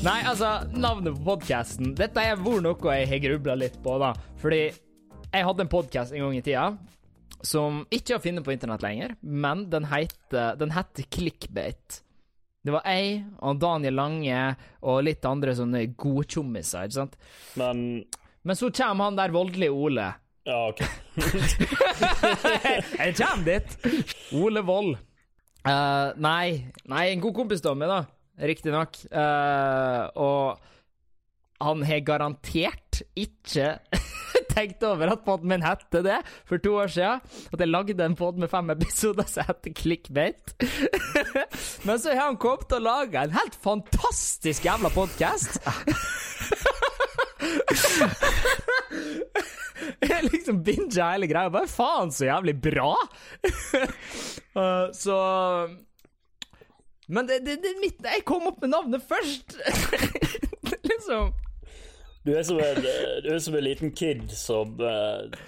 Nei, altså, navnet på podkasten Dette har vært noe jeg har grubla litt på, da. Fordi jeg hadde en podkast en gang i tida som ikke er å finne på internett lenger, men den heter Den heter Clickbait. Det var jeg og Daniel Lange og litt andre sånne godtjommiser, ikke sant? Men Men så kommer han der voldelige Ole. Ja, OK. Jeg kommer dit! Ole Vold. Uh, nei, nei, en god kompis av meg, da. Riktignok. Uh, og han har garantert ikke tenkt over at podden min het det for to år siden. At jeg lagde en pod med fem episoder som heter Clickbait. Men så har han kommet og laga en helt fantastisk jævla podkast. Jeg liksom binga hele greia. Bare faen, så jævlig bra! Uh, så Men det, det, det er mitt Jeg kom opp med navnet først! liksom Du er som en, du er som en liten kid som eh,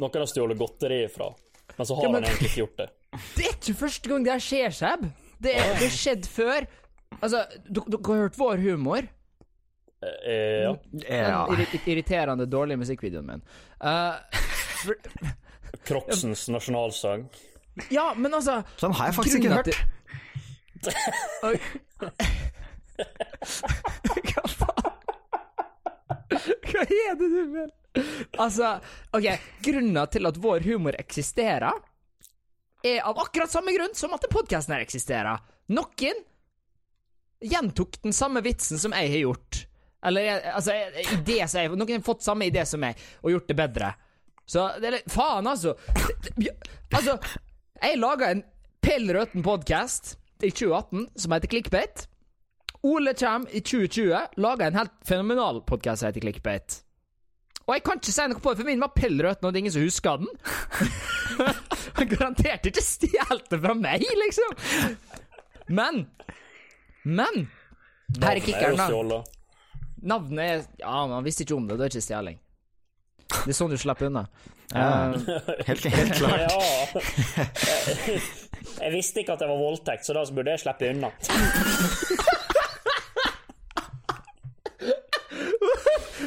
noen har stjålet godteri fra, men så har Ja, men- han egentlig ikke gjort det. Det er ikke første gang det her skjer, Seb. Det har skjedd før. Altså, dere har hørt vår humor? Eh, ja. Ja. Den irri- irriterende dårlige musikkvideoen min. Uh, for, Crocsens nasjonalsang. ja, men altså Sånn har jeg faktisk ikke hørt. Oi. Hva faen? Hva er det du vil? Altså, OK, grunnen til at vår humor eksisterer, er av akkurat samme grunn som at podkasten her eksisterer. Noen gjentok den samme vitsen som jeg har gjort. Eller altså, idé som jeg Noen har fått samme idé som meg, og gjort det bedre. Så det Faen, altså. Altså, jeg laga en pill Røten podkast i 2018 som heter Clickbait. Ole kommer i 2020 lager en helt fenomenal podkast som heter Clickbait. Og jeg kan ikke si noe på det, for min var Pell når det er ingen som husker den. Han garanterte ikke stjålet det fra meg, liksom. Men Men her er kickeren, da. Navnet er Ja, man visste ikke om det. Det er ikke stjeling. Det er sånn du slipper unna. Ja. Eh, Helt, helt klart. Ja. Jeg, visste ikke at det var voldtekt, så da burde jeg slippe unna.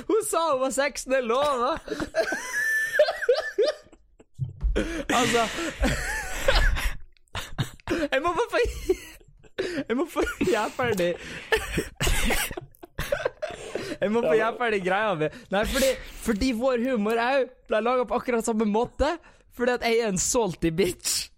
Hun sa hun var 16, det lover! altså Jeg må bare få Jeg må få gjøre ferdig Jeg må få gjøre ferdig greia mi. Nei, fordi, fordi vår humor òg ble laga på akkurat samme måte. Fordi at jeg er en salty bitch.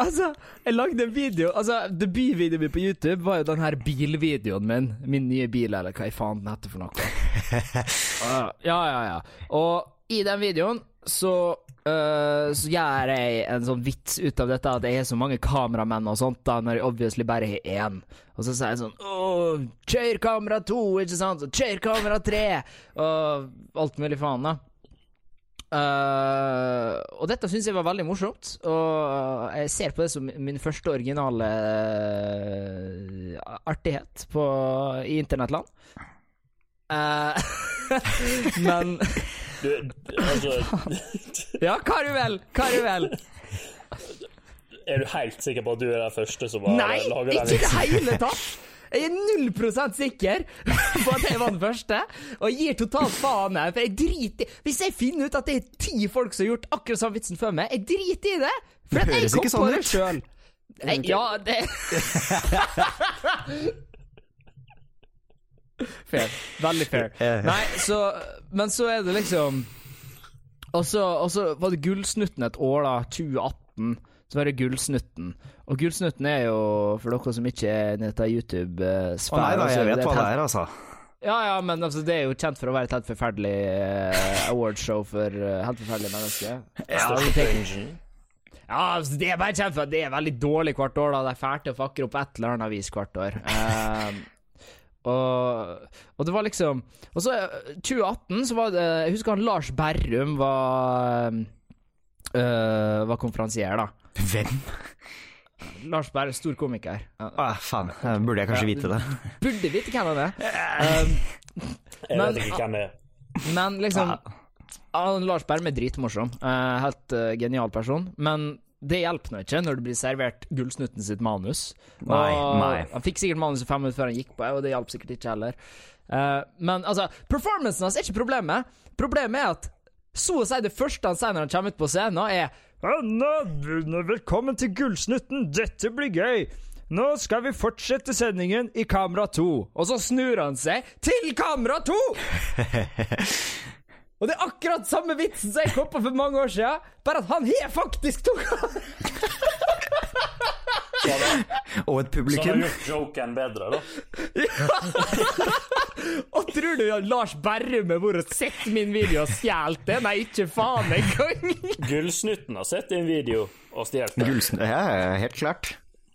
Altså, jeg lagde en video Altså, Debutvideoen min på YouTube var jo den her bilvideoen min. Min nye bil, eller hva i faen den heter for noe. Uh, ja, ja, ja. Og i den videoen så uh, Så gjør jeg en sånn vits ut av dette at jeg har så mange kameramenn og sånt, da, når jeg obviously bare har én. Og så sier jeg sånn Åh, kjør kamera to, ikke sant? Så kjør kamera tre! Og alt mulig faen, da. Eh, og dette syns jeg var veldig morsomt, og jeg ser på det som min første originale uh, artighet på, i internettland. Uh, men Du, altså, Ja, hva du vel? Hva du vel? er du helt sikker på at du er den første som har laga den ikke i det vitsen? hele tatt! Jeg er null sikker på at jeg var den første, og gir totalt faen. For jeg driter Hvis jeg finner ut at det er ti folk som har gjort akkurat samme vitsen før meg, jeg driter i det! For Det jeg kom ikke på sånn det sjøl. Ja, det Fair. Veldig fair. Eh. Nei, så Men så er det liksom Og så, og så var det Gullsnutten et år, da. 2018. Så var det Gullsnutten. Og Gullsnutten er jo, for dere som ikke er i dette YouTube-sfæren nei da, jeg vet hva det er, altså. Ja, ja, men altså, det er jo kjent for å være et helt forferdelig uh, awardshow for uh, helt forferdelige mennesker. Ja, det ja, altså, det er bare kjent for at det er veldig dårlig hvert år. da De er til å fakre opp et eller annet avis hvert år. Um, og, og det var liksom Og så eh, 2018 så var det Jeg husker han Lars Berrum var øh, Var konferansier, da. Hvem? Lars Berre, stor komiker. Ja, Ah, faen, eh, burde jeg kanskje vite det. Burde vite hvem han er. Um, Jeg Men- vet ikke hvem det er. Men liksom ah. Lars Berre er dritmorsom. Uh, helt uh, genial person. Men Det hjelper nå ikke når du blir servert Gullsnutten sitt manus. Nei, og nei. Han fikk sikkert manuset fem minutter før han gikk på, og det hjalp sikkert ikke heller. Uh, men altså, performancen hans er ikke problemet. Problemet er at så å si det første han sier når han kommer ut på scenen, er «Anna, Velkommen til Gullsnutten, dette blir gøy. Nå skal vi fortsette sendingen i kamera to. Og så snur han seg til kamera to! Og det er akkurat samme vitsen som jeg kom på for mange år siden, bare at han har faktisk to kamera. Og et Så Som publikum. har gjort joken bedre, da. Og tror du Lars Berrum har vært og sett min video og stjålet det? Nei, ikke faen engang. Gullsnutten har sett din video og stjålet den. Gullsn... Ja, helt klart.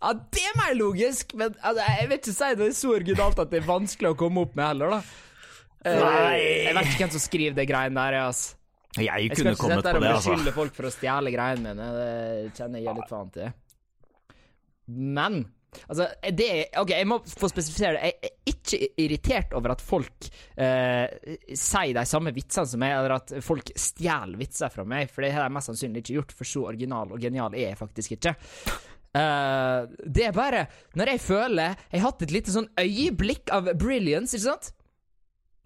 Ja, det er mer logisk, men altså, jeg vil ikke si det er så originalt at det er vanskelig å komme opp med heller, da. Nei. Jeg vet ikke hvem som skriver det greiene der, jeg, altså. Jeg Jeg skal kunne ikke kommet sitte på der og det, altså. beskylde folk for å stjele greiene mine. Det kjenner jeg litt faen til. Men Altså, det er OK, jeg må få spesifisere det. Jeg er ikke irritert over at folk eh, sier de samme vitsene som meg, eller at folk stjeler vitser fra meg, for det har de mest sannsynlig ikke gjort, for så original og genial er jeg faktisk ikke. Uh, det er bare når jeg føler Jeg har hatt et lite sånn øyeblikk av brilliance, ikke sant?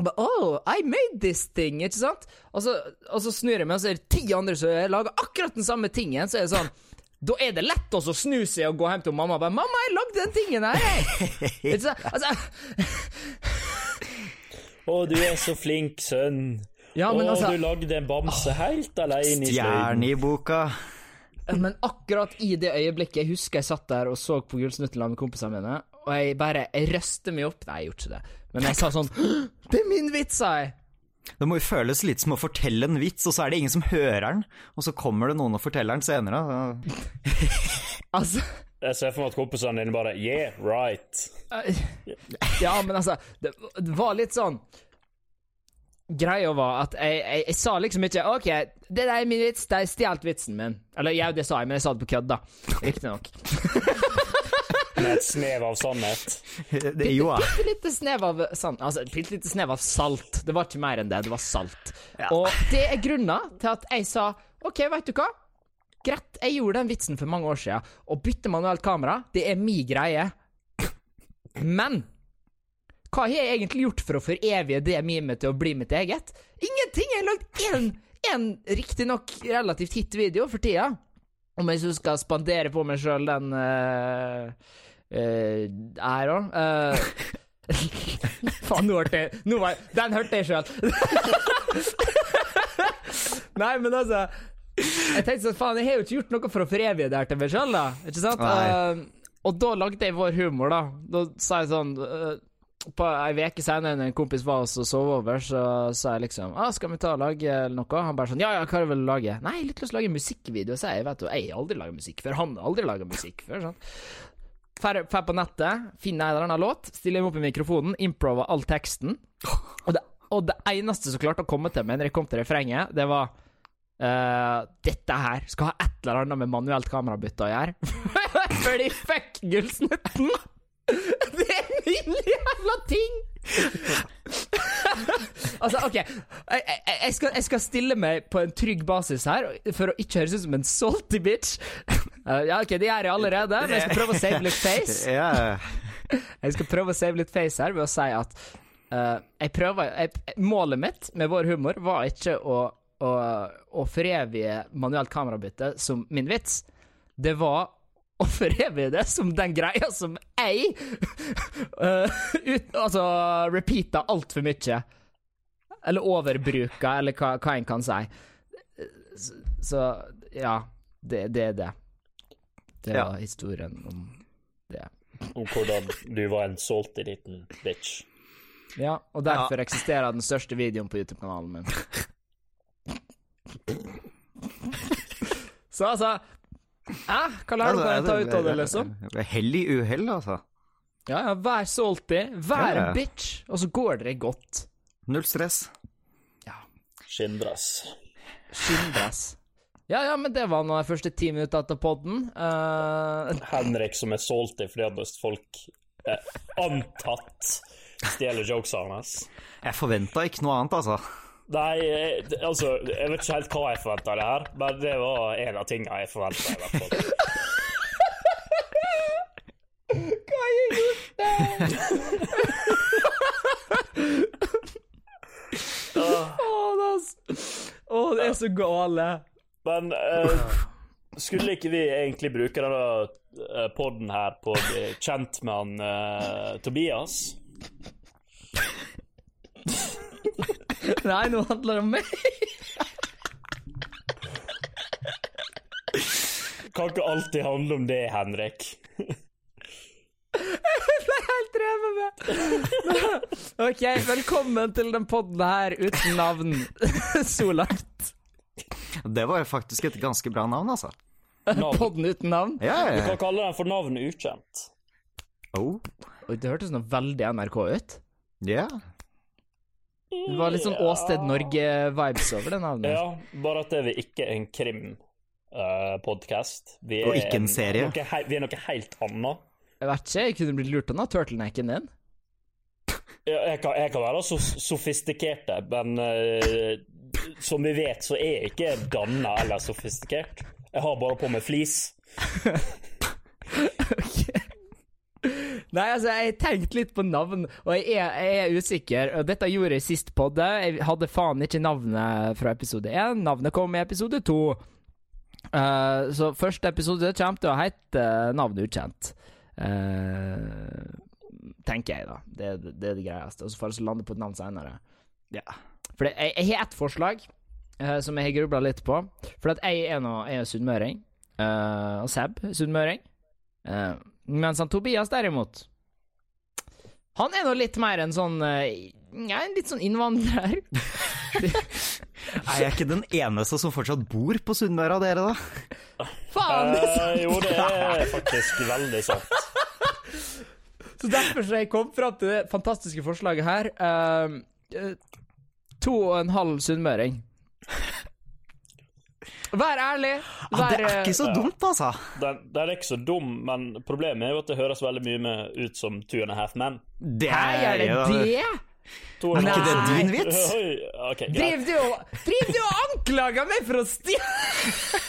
But, Oh, I made this thing, ikke sant? Og så, og så snur jeg meg, og så er det ti andre som lager akkurat den samme tingen. Så er det sånn Da er det lett også å snu seg og gå hjem til mamma og bare 'Mamma, jeg lagde den tingen her, jeg!' Altså, Å, du er så flink, sønn. ja, men Å, altså du lagde en bamse helt alene i. Stjerne i boka. Men akkurat i det øyeblikket Jeg husker jeg satt der og så på Gullsnuttland med kompisene mine, og jeg bare Jeg røste meg opp Nei, jeg gjorde ikke det. Men jeg sa sånn 'Det er min vits', sa jeg. Det må jo føles litt som å fortelle en vits, og så er det ingen som hører den. Og så kommer det noen og forteller den senere. Altså Jeg ser for meg at kompisene dine bare Yeah, right. Ja, men altså Det, var litt sånn Greia var at jeg, jeg, jeg sa liksom ikke OK, det der er min vits, de stjal vitsen min. Eller ja, det sa jeg, men jeg sa det på kødd, da. Riktignok. Med et snev av sannhet. Det er jo Bitte lite snev av altså, bitte lite snev av salt. Det var ikke mer enn det. Det var salt. Ja. Og det er grunnen til at jeg sa OK, veit du hva? Greit, jeg gjorde den vitsen for mange år siden. Å bytte manuelt kamera, det er mi greie. Men hva har jeg egentlig gjort for å forevige det mimet til å bli mitt eget? Ingenting! Jeg har lagd én, én riktignok relativt hit video for tida. Om jeg så skal spandere på meg sjøl den uh, æra uh, Faen, nå hørte jeg nå var, Den hørte jeg sjøl! Nei, men altså Jeg tenkte sånn, faen, jeg har jo ikke gjort noe for å forevige det her til meg sjøl, da. Ikke sant? Eh, og da lagde jeg vår humor, da. Da sa jeg sånn uh, På ei uke senere, når en kompis var hos og sov over, så sa jeg liksom ah, 'Skal vi ta og lage noe?' Han bare sånn 'Ja, ja, hva vil du lage?' 'Nei, jeg har litt lyst til å lage musikkvideo', sa jeg. Vet du, jeg har aldri laga musikk før. Han har aldri laga musikk før. sånn Fer på nettet, finner en eller annen låt, stiller meg opp i mikrofonen, improver all teksten. Og det, og det eneste som klarte å komme til meg når jeg kom til refrenget, det var Uh, Dette her skal ha et eller annet med manuelt kamerabytte å gjøre. Fordi fuck Gullsnutten! Det er min jævla ting! altså, OK. Jeg, skal, jeg skal stille meg på en trygg basis her, for å ikke høres ut som en salty bitch. Eh, ja, OK, det gjør jeg allerede, men jeg skal prøve å save litt face. Jeg skal prøve å save litt face her ved å si at uh, jeg prøver jeg, Målet mitt med vår humor var ikke å, å, å forevige manuelt kamerabytte som min vits. Det var å forevige det som den greia som jeg uh, ut, Altså repeater altfor mye. Eller overbruker, eller hva, hva en kan si. Så, så ja, det, det er det. Det Ja. var historien om det. Om hvordan du var en salty liten bitch. Ja, og derfor eksisterer den største videoen på YouTube-kanalen min. Så altså ja, Hva lærer du kan å ta ut av det, liksom? Hell i uhell, altså. Ja, ja, Vær salty, vær Ja, ja. en bitch, og så går dere godt. Null stress. Ja. Skinndress. Skinndress. Ja, ja, men det var nå de første ti minutter etter podden. Uh... Henrik som er salty fordi at folk eh, antatt stjeler jokesene hans. Jeg forventa ikke noe annet, altså. Nei, jeg, altså Jeg vet ikke helt hva jeg forventa av det her, men det var en av tingene jeg forventa. i hvert fall. Hva har jeg gjort der? ass. Å, det er så gale. Men uh, skulle ikke vi egentlig bruke denne uh, poden her på å bli kjent med han uh, Tobias? Nei, nå handler det om meg. Kan ikke alltid handle om det, Henrik. ble helt revet med. OK, velkommen til den podden her uten navn så langt. Det var jo faktisk et ganske bra navn, altså. Navn. Podden uten navn. Ja, Du ja, kan kalle den for navn ukjent. Oh, det hørtes noe veldig NRK ut. ja. Det var litt sånn Åsted Norge-vibes over det navnet. Ja, bare at det er ikke en krimpodkast. Uh, Og ikke en serie. Noe, vi er noe helt annet. Jeg vet ikke, jeg kunne blitt lurt av turtlenecken din. Ja, jeg, kan, jeg kan være så sofistikert, men uh, som vi vet, så er jeg ikke danna eller sofistikert. Jeg har bare på meg flis. Nei, altså, jeg tenkte litt på navn, og jeg er, jeg er usikker. Dette gjorde jeg sist podde. Jeg hadde faen ikke navnet fra episode én. Navnet kom i episode to. Uh, så første episode kommer til å hete Navn ukjent. Uh, tenker jeg, da. Det, det, det er det greieste. Og så får vi lande på et navn seinere. ja. For jeg, jeg har ett forslag uh, som jeg har grubla litt på. For at jeg er nå sunnmøring, og Seb sunnmøring. Eh, mens han Tobias, derimot Han er nå litt mer en sånn eh, Ja, en litt sånn innvandrer. Er jeg ikke den eneste som fortsatt bor på Sunnmøre av dere, da? Faen! det er Eh, sant. jo, det er faktisk veldig sant. Så derfor så jeg kommet fram til det fantastiske forslaget her. Eh, to og en halv sunnmøring. Vær ærlig. Ja, Vær, det er ikke så dumt, altså. Den, den er ikke så dum, men problemet er jo at det høres veldig mye ut som Two and a Half Men. Det Hei, er det ja, det? Er ikke det din vits? Okay, driv, du og, driv du og anklager meg for å stjele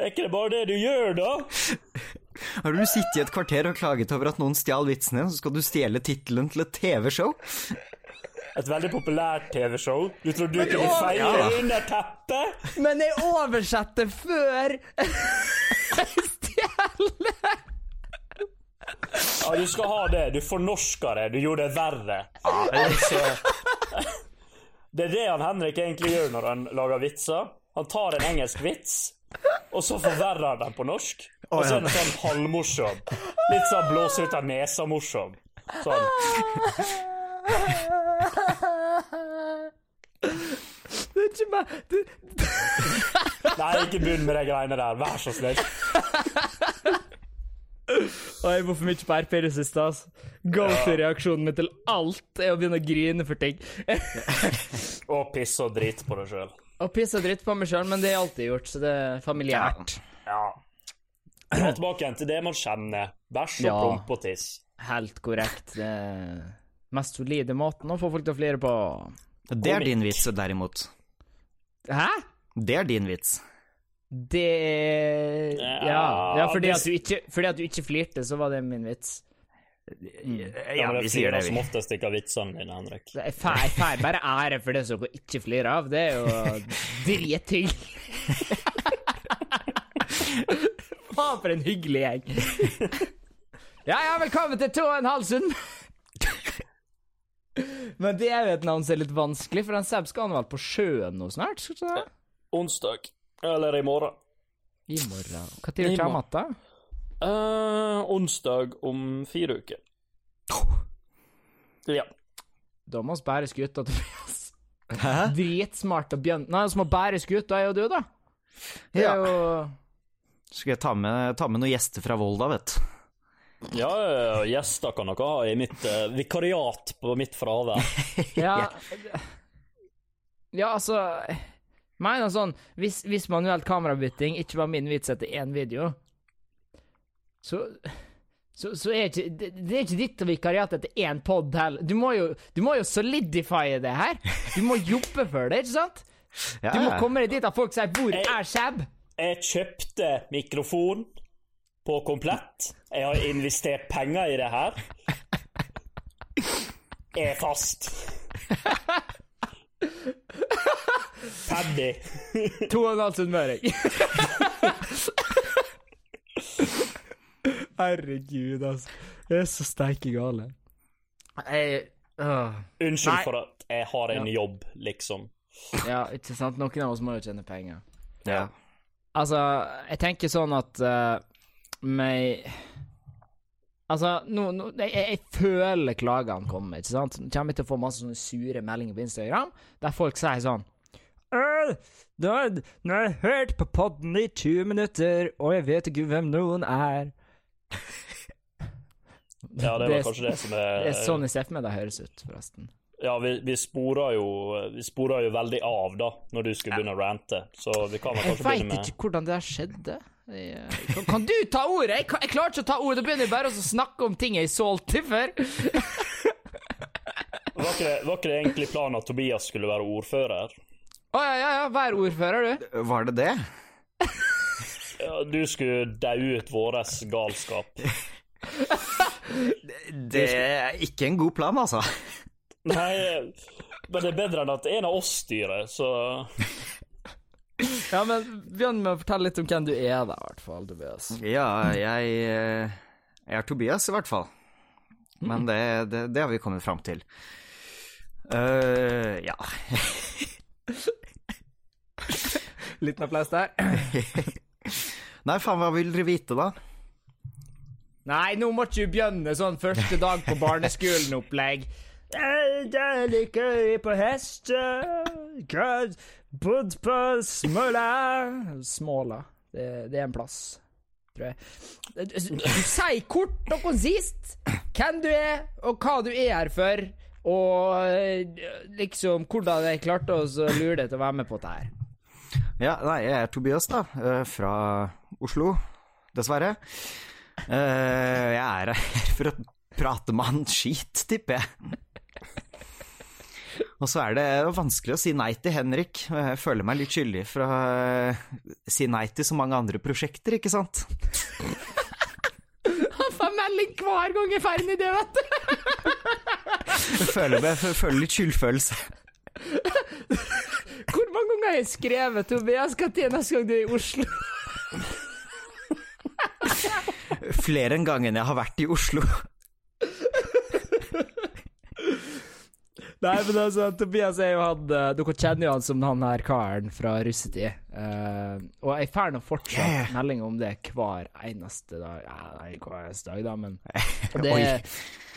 Er ikke det bare det du gjør, da? Har du sittet i et kvarter og klaget over at noen stjal vitsen din, så skal du stjele tittelen til et TV-show? Et veldig populært TV-show. Du trodde du kunne feile ja. under teppet? Men jeg oversetter før jeg stjeler. Ja, du skal ha det. Du fornorska det. Du gjorde det verre. Altså, det er det han Henrik egentlig gjør når han lager vitser. Han tar en engelsk vits, og så forverrer han den på norsk. Og så er den sånn halvmorsom. Litt sånn blåse ut av nesa-morsom. Sånn. Det er ikke meg det, Nei, ikke begynn med de greiene der. Vær så snill. Oi, Jeg var for mye på RP i det siste. altså. Go-to-reaksjonen min til alt er å begynne å grine for ting. Og pisse og drit på deg sjøl. Og pisse og drite på meg sjøl, men det har jeg alltid gjort, så det er familiært. Ja. Dra tilbake igjen til det man kjenner. Bæsj og Ja. promp og tiss. Helt korrekt. Det mest solide måten å få folk til å flire på. Det er din vits, derimot. Hæ? Det er din vits. Det Ja, ja fordi, at du ikke, fordi at du ikke flirte, så var det min vits. Ja, men vi sier det, som vi. oftest ikke av vitsene dine, Henrik. Jeg får bare ære for det som dere ikke flirer av. Det er jo dritting. Faen, for en hyggelig gjeng. Ja, ja, velkommen til to og en halv sund. Men det er jo et navn som er litt vanskelig, for han Seb skal han vel på sjøen nå snart? Skal du det? Onsdag. Eller i morgen. I morgen. Når I kommer igjen? Uh, onsdag om fire uker. Ja. Da må vi bære skuta, Tobias. Hæ? Dritsmart og bjønn... Nei, som må bære skuta, er jo du, da. Det Ja. er jo Skal jeg ta med, ta med noen gjester fra Volda, vet du. Ja, gjester kan dere ha i mitt uh, vikariat på mitt fravær. Ja, ja altså Mener sånn Hvis, hvis manuelt kamerabytting ikke var min vits etter én video, så så, så er ikke det, det er ikke ditt vikariat etter én pod heller. Du må jo, du må jo solidifye det her. Du må jobbe for det, ikke sant? Ja, Du må ja. komme deg dit at folk sier 'Hvor er Shab?' Jeg kjøpte mikrofon på komplett. Jeg har investert penger i det her. Er fast. Ferdig. To og en halv sunnmøring. Herregud, altså. Jeg er så steike gale. Jeg øh. Unnskyld Nei. for at jeg har en jobb, liksom. Ja, ikke sant? Noen av oss må jo tjene penger. Ja. Altså, jeg tenker sånn at uh, meg Altså, nå, nå, jeg, jeg jeg føler klagene kommer, ikke sant? Nå kommer jeg til å få masse sånne sure meldinger på Instagram, der folk sier sånn «Øh, nå, har- jeg hørt på podden i 20 minutter, og jeg vet ikke hvem noen er. Ja, det var kanskje det som er Det er sånn jeg ser for meg det høres ut, forresten. Ja, vi, vi spora jo jo veldig av, da, når du skulle begynne å rante. Så vi kan vel Jeg kanskje begynne med ikke hvordan det der skjedde. Jeg, eh, kan, kan du ta ordet? Jeg, jeg klarer ikke å ta ordet. Da begynner jeg bare å snakke om ting jeg solgte før. Var ikke, var ikke det egentlig planen at Tobias skulle være ordfører? Å ja, ja, ja. Vær ordfører, du. Var det det? Du skulle daue ut vår galskap. Det er ikke en god plan, altså. Nei, men det er bedre enn at en av oss styrer, så Ja, men Begynn med å fortelle litt om hvem du er, da, i hvert fall, Tobias. Ja, jeg, eh, jeg er Tobias, i hvert fall. Men det, det, det har vi kommet fram til. Uh, ja. Liten applaus der. Nei, faen, hva vil dere vite, da? Nei, nå må ikke du begynne sånn første dag på barneskolen-opplegg. Jeg liker på hester, bodd på Smøla Småla. Det, det er en plass, tror jeg. Si kort og konsist hvem du er, og hva du er her for, og eh, liksom hvordan jeg klarte å lure deg til å være med på dette her. Ja, nei, jeg er Tobias, da. eh, Fra Oslo, dessverre. Eh, Jeg er her for å prate med han skit, tipper jeg. Og så er det vanskelig å si nei til Henrik. Jeg føler meg litt skyldig for å eh, si nei til så mange andre prosjekter, ikke sant? Han får melding hver gang jeg er ferdig med det, vet du. Jeg føler, meg, jeg føler litt skyldfølelse. Hvor mange ganger har jeg skrevet Tobias, hva til neste gang du er i Oslo? Flere enn gangen jeg har vært i Oslo. Nei, men altså, Tobias er jo han eh, Dere kjenner jo han som han her karen fra russetid. Uh, og jeg får nå fortsatt Yeah. melding om det hver eneste dag. Ja, nei, hver eneste dag, da, men det er,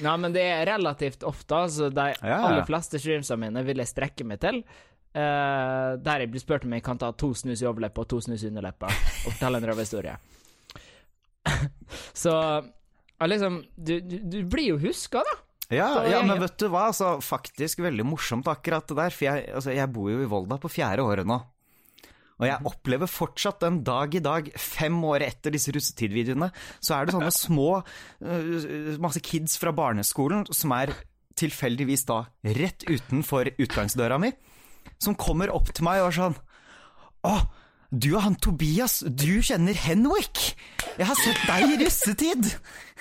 Nei, men det er relativt ofte. Altså, de Ja. aller fleste streamsene mine vil jeg strekke meg til. Uh, der jeg blir spurt om jeg kan ta to snus i overleppa og to snus i underleppa og fortelle en røverhistorie. Så liksom du, du, du blir jo huska, da. Ja, ja, men vet du hva, altså, faktisk veldig morsomt akkurat det der, for jeg, altså, jeg bor jo i Volda på fjerde året nå. Og jeg opplever fortsatt den dag i dag, fem år etter disse russetidvideoene, så er det sånne små, øh, masse kids fra barneskolen som er tilfeldigvis da rett utenfor utgangsdøra mi, som kommer opp til meg og er sånn Å, du er han Tobias, du kjenner Henwick! Jeg har sett deg i russetid!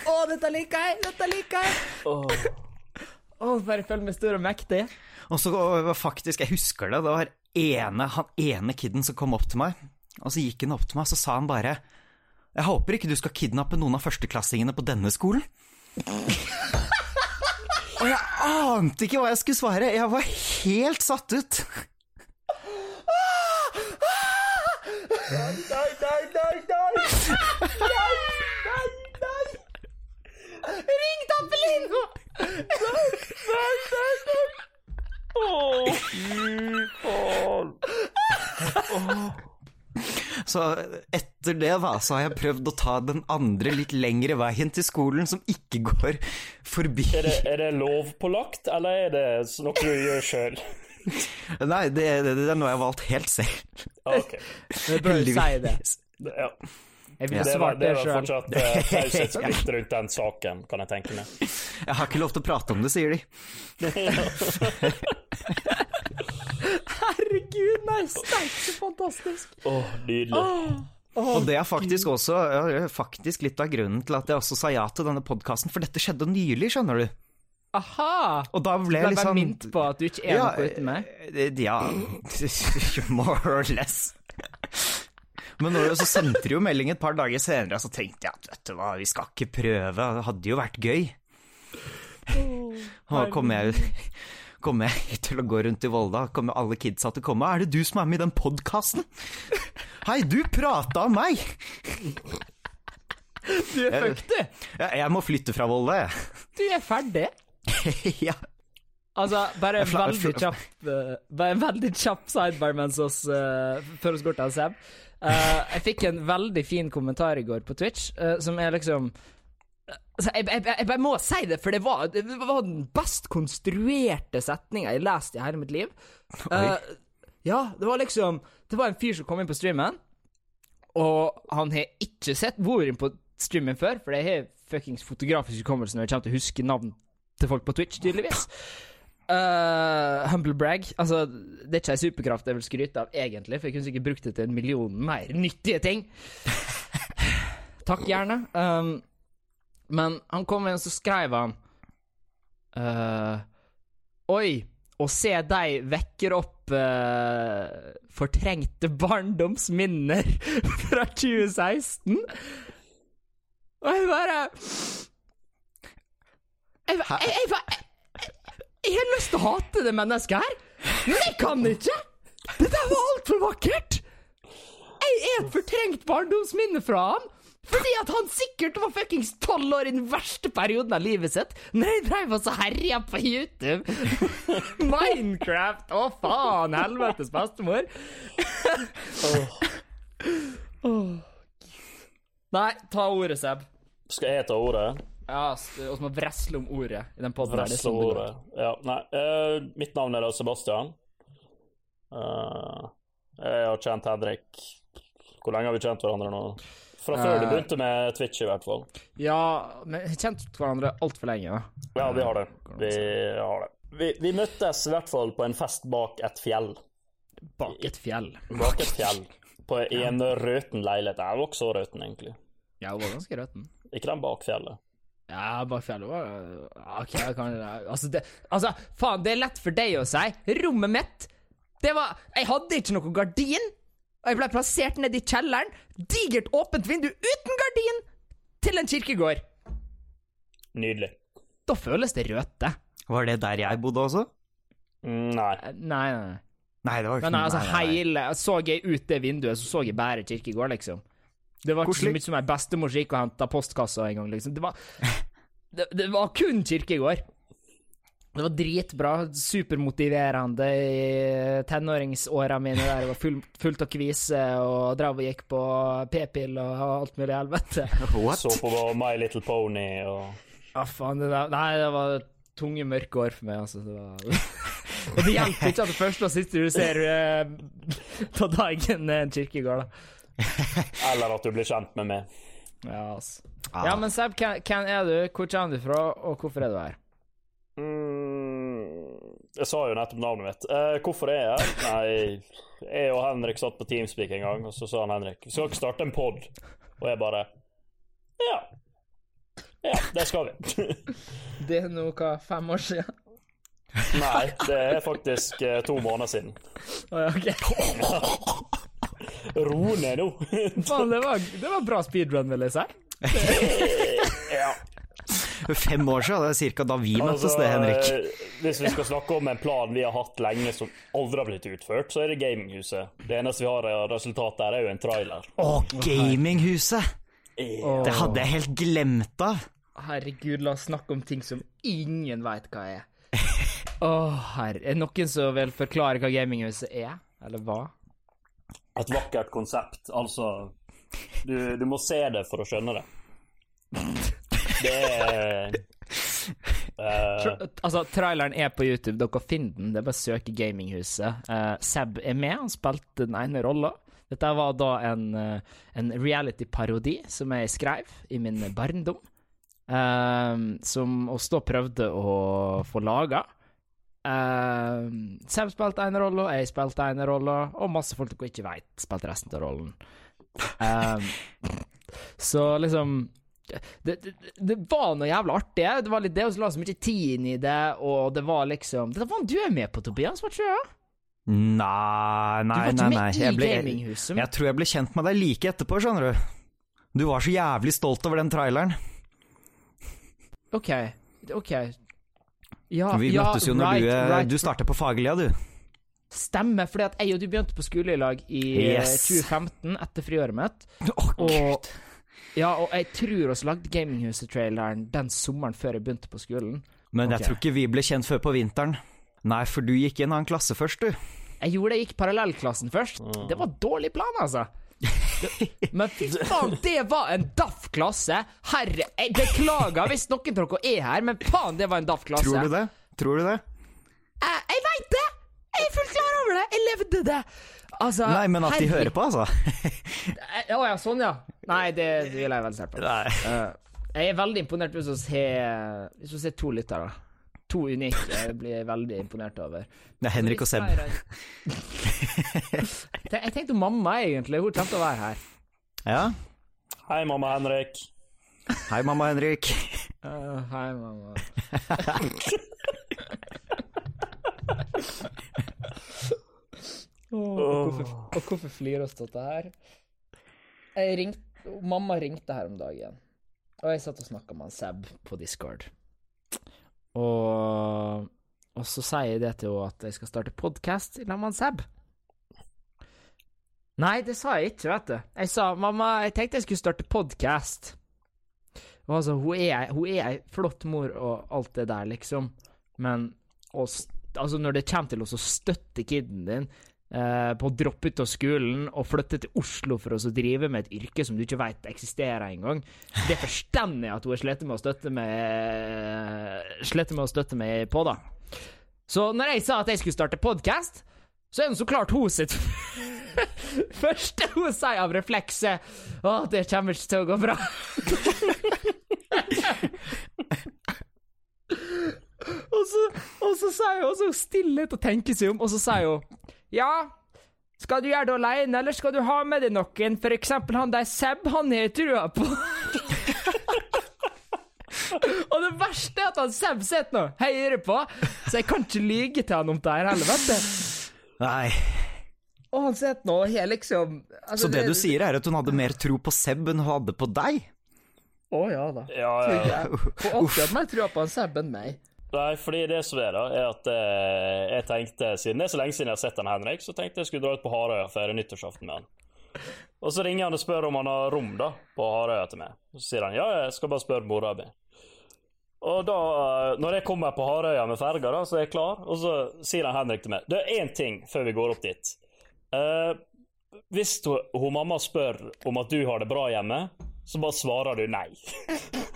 Å, dette liker jeg! Dette liker jeg! Å, bare følg meg stor og mektig. Og så og faktisk, jeg husker det, det var ene, han ene kiden som kom opp til meg, og så gikk han opp til meg, og så sa han bare Jeg håper ikke du skal kidnappe noen av førsteklassingene på denne skolen. og jeg ante ikke hva jeg skulle svare, jeg var helt satt ut. Nei, nei, nei, nei! Nei, nei, nei! Ring Tappelino! Nei, nei, nei, nei! Så etter det da, så har jeg prøvd å ta den andre litt lengre veien til skolen, som ikke går forbi Er det, er det lovpålagt, eller er det noe du gjør sjøl? Nei, det, det, det er noe jeg har valgt helt selv. Ok. Du bør jo si det. Ja. Jeg ville Det var, svart det det var fortsatt uh, taushetsplikt rundt den saken, kan jeg tenke meg. Jeg har ikke lov til å prate om det, sier de. Herregud, nei, sterkt så fantastisk. Åh, nydelig. Og det er faktisk også ja, faktisk litt av grunnen til at jeg også sa ja til denne podkasten, for dette skjedde nylig, skjønner du. Aha! Og da ble jeg sånn minnet på at du ikke er noe uten meg. eh, Ja, more or less. Men når så sendte de jo melding et par dager senere, så tenkte jeg at vet du hva, vi skal ikke prøve, det hadde jo vært gøy. Og kommer jeg, kom jeg til å gå rundt i Volda, kommer alle kidsa til å komme. Er det du som er med i den podkasten? Hei, du prata om meg! Du er fucked, du. Jeg, jeg må flytte fra Volda, jeg. Du er ferdig. ja. Altså, bare en veldig kjapp uh, Bare en veldig kjapp sidebar mens oss uh, før vi går til Seb. Uh, jeg fikk en veldig fin kommentar i går på Twitch, uh, som er liksom altså, jeg, jeg, jeg bare må si det, for det var, det var den best konstruerte setninga jeg har lest i hele mitt liv. Uh, ja, det var liksom Det var en fyr som kom inn på streamen, og han har ikke sett vært inn på streamen før, for jeg har fuckings fotografisk hukommelse når jeg kommer til å huske navn til folk på Twitch, tydeligvis. Uh, humble brag. Altså, det er ikke ei superkraft jeg vil skryte av, egentlig, for jeg kunne sikkert brukt det til en million mer nyttige ting. Takk, gjerne. Um, men han kom inn, så skrev han uh, Oi, å se deg vekker opp uh, fortrengte barndomsminner fra 2016. Og jeg bare Jeg, jeg, jeg, jeg, jeg har lyst til å hate det mennesket her, men jeg kan ikke! Det der var altfor vakkert! Jeg er et fortrengt barndomsminne fra han. Fordi at han sikkert var fuckings tolv år i den verste perioden av livet sitt, når jeg dreiv og så herja på YouTube. Minecraft! Å, faen! Helvetes bestemor. Åh. Nei, ta ordet, Seb. Skal jeg ta ordet? Ja, vi må vresle om ordet i den poden Vresle går. ordet. Ja, nei. Uh, mitt navn er da Sebastian. Uh, jeg har kjent Henrik Hvor lenge har vi kjent hverandre nå? Fra før du Eh. begynte med Twitch, i hvert fall. Ja, men vi har kjent hverandre altfor lenge, da. Ja, vi har det. Vi har det. Vi, vi møttes i hvert fall på en fest bak et fjell. Bak et fjell. Bak et fjell. På, I en røten leilighet. Jeg var også røten, egentlig. Jeg var ganske røten. Ikke den bak fjellet. Ja, bak fjellet var OK, jeg kan Altså, det, altså, faen, det er lett for deg å si. Rommet mitt, det var Jeg hadde ikke noe gardin. Og jeg ble plassert nede i kjelleren. Digert åpent vindu uten gardin til en kirkegård. Nydelig. Da føles det røte. Var det der jeg bodde også? Mm, Nei. Eh, Nei, nei, nei. Nei, det var ikke Men nei, altså, nei, nei, nei. hele Så jeg ut det vinduet, så så jeg bare kirkegård, liksom. Det var ikke så mye som ei bestemor som gikk og henta postkassa en gang, liksom. Det var det, det var kun kirkegård. Det var dritbra. Supermotiverende i tenåringsåra mine der jeg var full, fullt av kvise og drev og gikk på p-pill og alt mulig helvete. What? Så på My Little Pony og Ja, faen, det der Nei, det var tunge, mørke år for meg, altså. Det var Og det hjelper ikke at det første og siste du ser uh, på dagen, er en kirkegård, da. Eller at du blir kjent med meg. Ja, altså. Ah. Ja, men Seb, hvem er du? Hvor kommer du fra, og hvorfor er du her? Mm, jeg sa jo nettopp navnet mitt. Eh, hvorfor er jeg her? Nei, jeg og Henrik satt på Teamspeak en gang, og så sa han Henrik Vi skal ikke starte en pod. Og jeg bare Ja. Ja, det skal vi. Det er nå hva, fem år siden? Nei, det er faktisk eh, to måneder siden. Oh, ja, ok. Ro ned nå. Faen, det var, det var bra speedrun, vil jeg si. ja. Fem år siden, det er cirka da vi møttes, Altså, det, Henrik. eh, hvis vi skal snakke om en plan vi har hatt lenge som aldri har blitt utført, så er det Gaminghuset. Det eneste vi har av resultat der, er jo en trailer. Å, gaminghuset! Det hadde jeg helt glemt av. Herregud, la oss snakke om ting som ingen veit hva er. Å, herre. Er det noen som vil forklare hva gaminghuset er? Eller hva? Et vakkert konsept. Altså du, du må se det for å skjønne det. Det er uh, altså, traileren er på YouTube, dere finner den. Det er bare å søke Gaminghuset. Uh, Seb er med, han spilte den ene rolla. Dette var da en, eh, en reality-parodi som jeg skrev i min barndom. Uh, som oss da prøvde å få laga. Uh, Sam spilte en rolle, jeg spilte en rolle, og masse folk dere ikke veit, spilte resten av rollen. Um, så liksom det, det, det var noe jævla artig. Det var litt det, og så la så mye tid inn i det, og det var liksom Det var du er med på, Tobias, var ikke det? Nei, Du nei, var ikke nei. med nei. i Jeg, ble, gaminghuset. jeg tror jeg ble kjent med deg like etterpå, skjønner du. Du var så jævlig stolt over den traileren. OK. OK. Ja, Vi ja, møttes jo når right, du, eh, right. du starta på Fagerlia, du. Stemmer, fordi at jeg og du begynte på skole i lag i eh, Yes. 2015, etter friåret mitt. Oh, Og, Gud. ja, og jeg tror vi lagde Gaminghuset-traileren den sommeren før jeg begynte på skolen. Men jeg tror ikke vi ble kjent før på vinteren. Nei, for du gikk i en annen klasse først, du. Jeg gjorde det, jeg gikk parallellklassen først. Det var dårlig plan, altså. Men fy faen, det var en daff klasse! Herre Jeg beklager hvis noen av dere er her, men faen, det var en daff klasse. Tror du det? Tror du det? Jeg, jeg veit det! Jeg er fullt klar over det! Jeg levde det! Altså Nei, men at de hører på, altså. Å ja, sånn, ja. Nei, det, det vil jeg veldig sterkt på. Nei. Eh, jeg er veldig imponert hvis vi ser Hvis vi ser to lyttere. To unike. Jeg blir veldig imponert over. Det er Henrik og Seb. Jeg tenkte mamma, egentlig. Hun tenkte å være her. Ja. Hei, mamma Henrik. Hei, mamma Henrik. Uh, hei, mamma. oh, og, hvorfor, og hvorfor flirer oss til dette her? Jeg ringte, mamma ringte her om dagen, og jeg satt og snakka med han Seb på Discord. Og, og så sier det til henne at jeg skal starte podkast sammen med Seb. Nei, det sa jeg ikke, vet du. Jeg sa mamma, jeg tenkte jeg skulle starte podkast. Altså, hun er, hun ei flott mor og alt det der, liksom, men å altså, når det kommer til å støtte kiden din på å droppe ut av skolen og flytte til Oslo for å drive med et yrke som du ikke veit eksisterer engang, det forstår jeg at hun har slitt med å støtte meg Slitt med å støtte meg på, da. Så når jeg sa at jeg skulle starte podkast, så er det så klart hun sitt første hun sier av reflekset Å, det kommer ikke til å gå bra. og så, så sier hun, og så stillhet og tenker seg om, og så sier hun Ja, skal du gjøre det alene, eller skal du ha med deg noen? For eksempel han der Seb, han har jeg trua på. og det verste er at han Seb sitter nå høyere på, så jeg kan ikke lyge til han om det her heller, vet du. Nei. Og han sitter nå og har liksom altså, Så det du sier, er at hun hadde mer tro på Seb enn hun hadde på deg? Å ja da. Ja, ja, ja. Hun hadde mer trua på han Seb enn meg. Nei, fordi det som er, da, er at eh, jeg tenkte Siden det er så lenge siden jeg har sett han Henrik, så tenkte jeg skulle dra ut på Harøya og feire nyttårsaften med han. Og så ringer han og spør om han har rom da, på Harøya til meg. Så sier han ja, jeg skal bare spørre mora mi. Og da, eh, når jeg kommer på Harøya med ferga, så er jeg klar, og så sier han Henrik til meg Det er én ting før vi går opp dit. Eh, hvis hun, hun mamma spør om at du har det bra hjemme, så bare svarer du nei.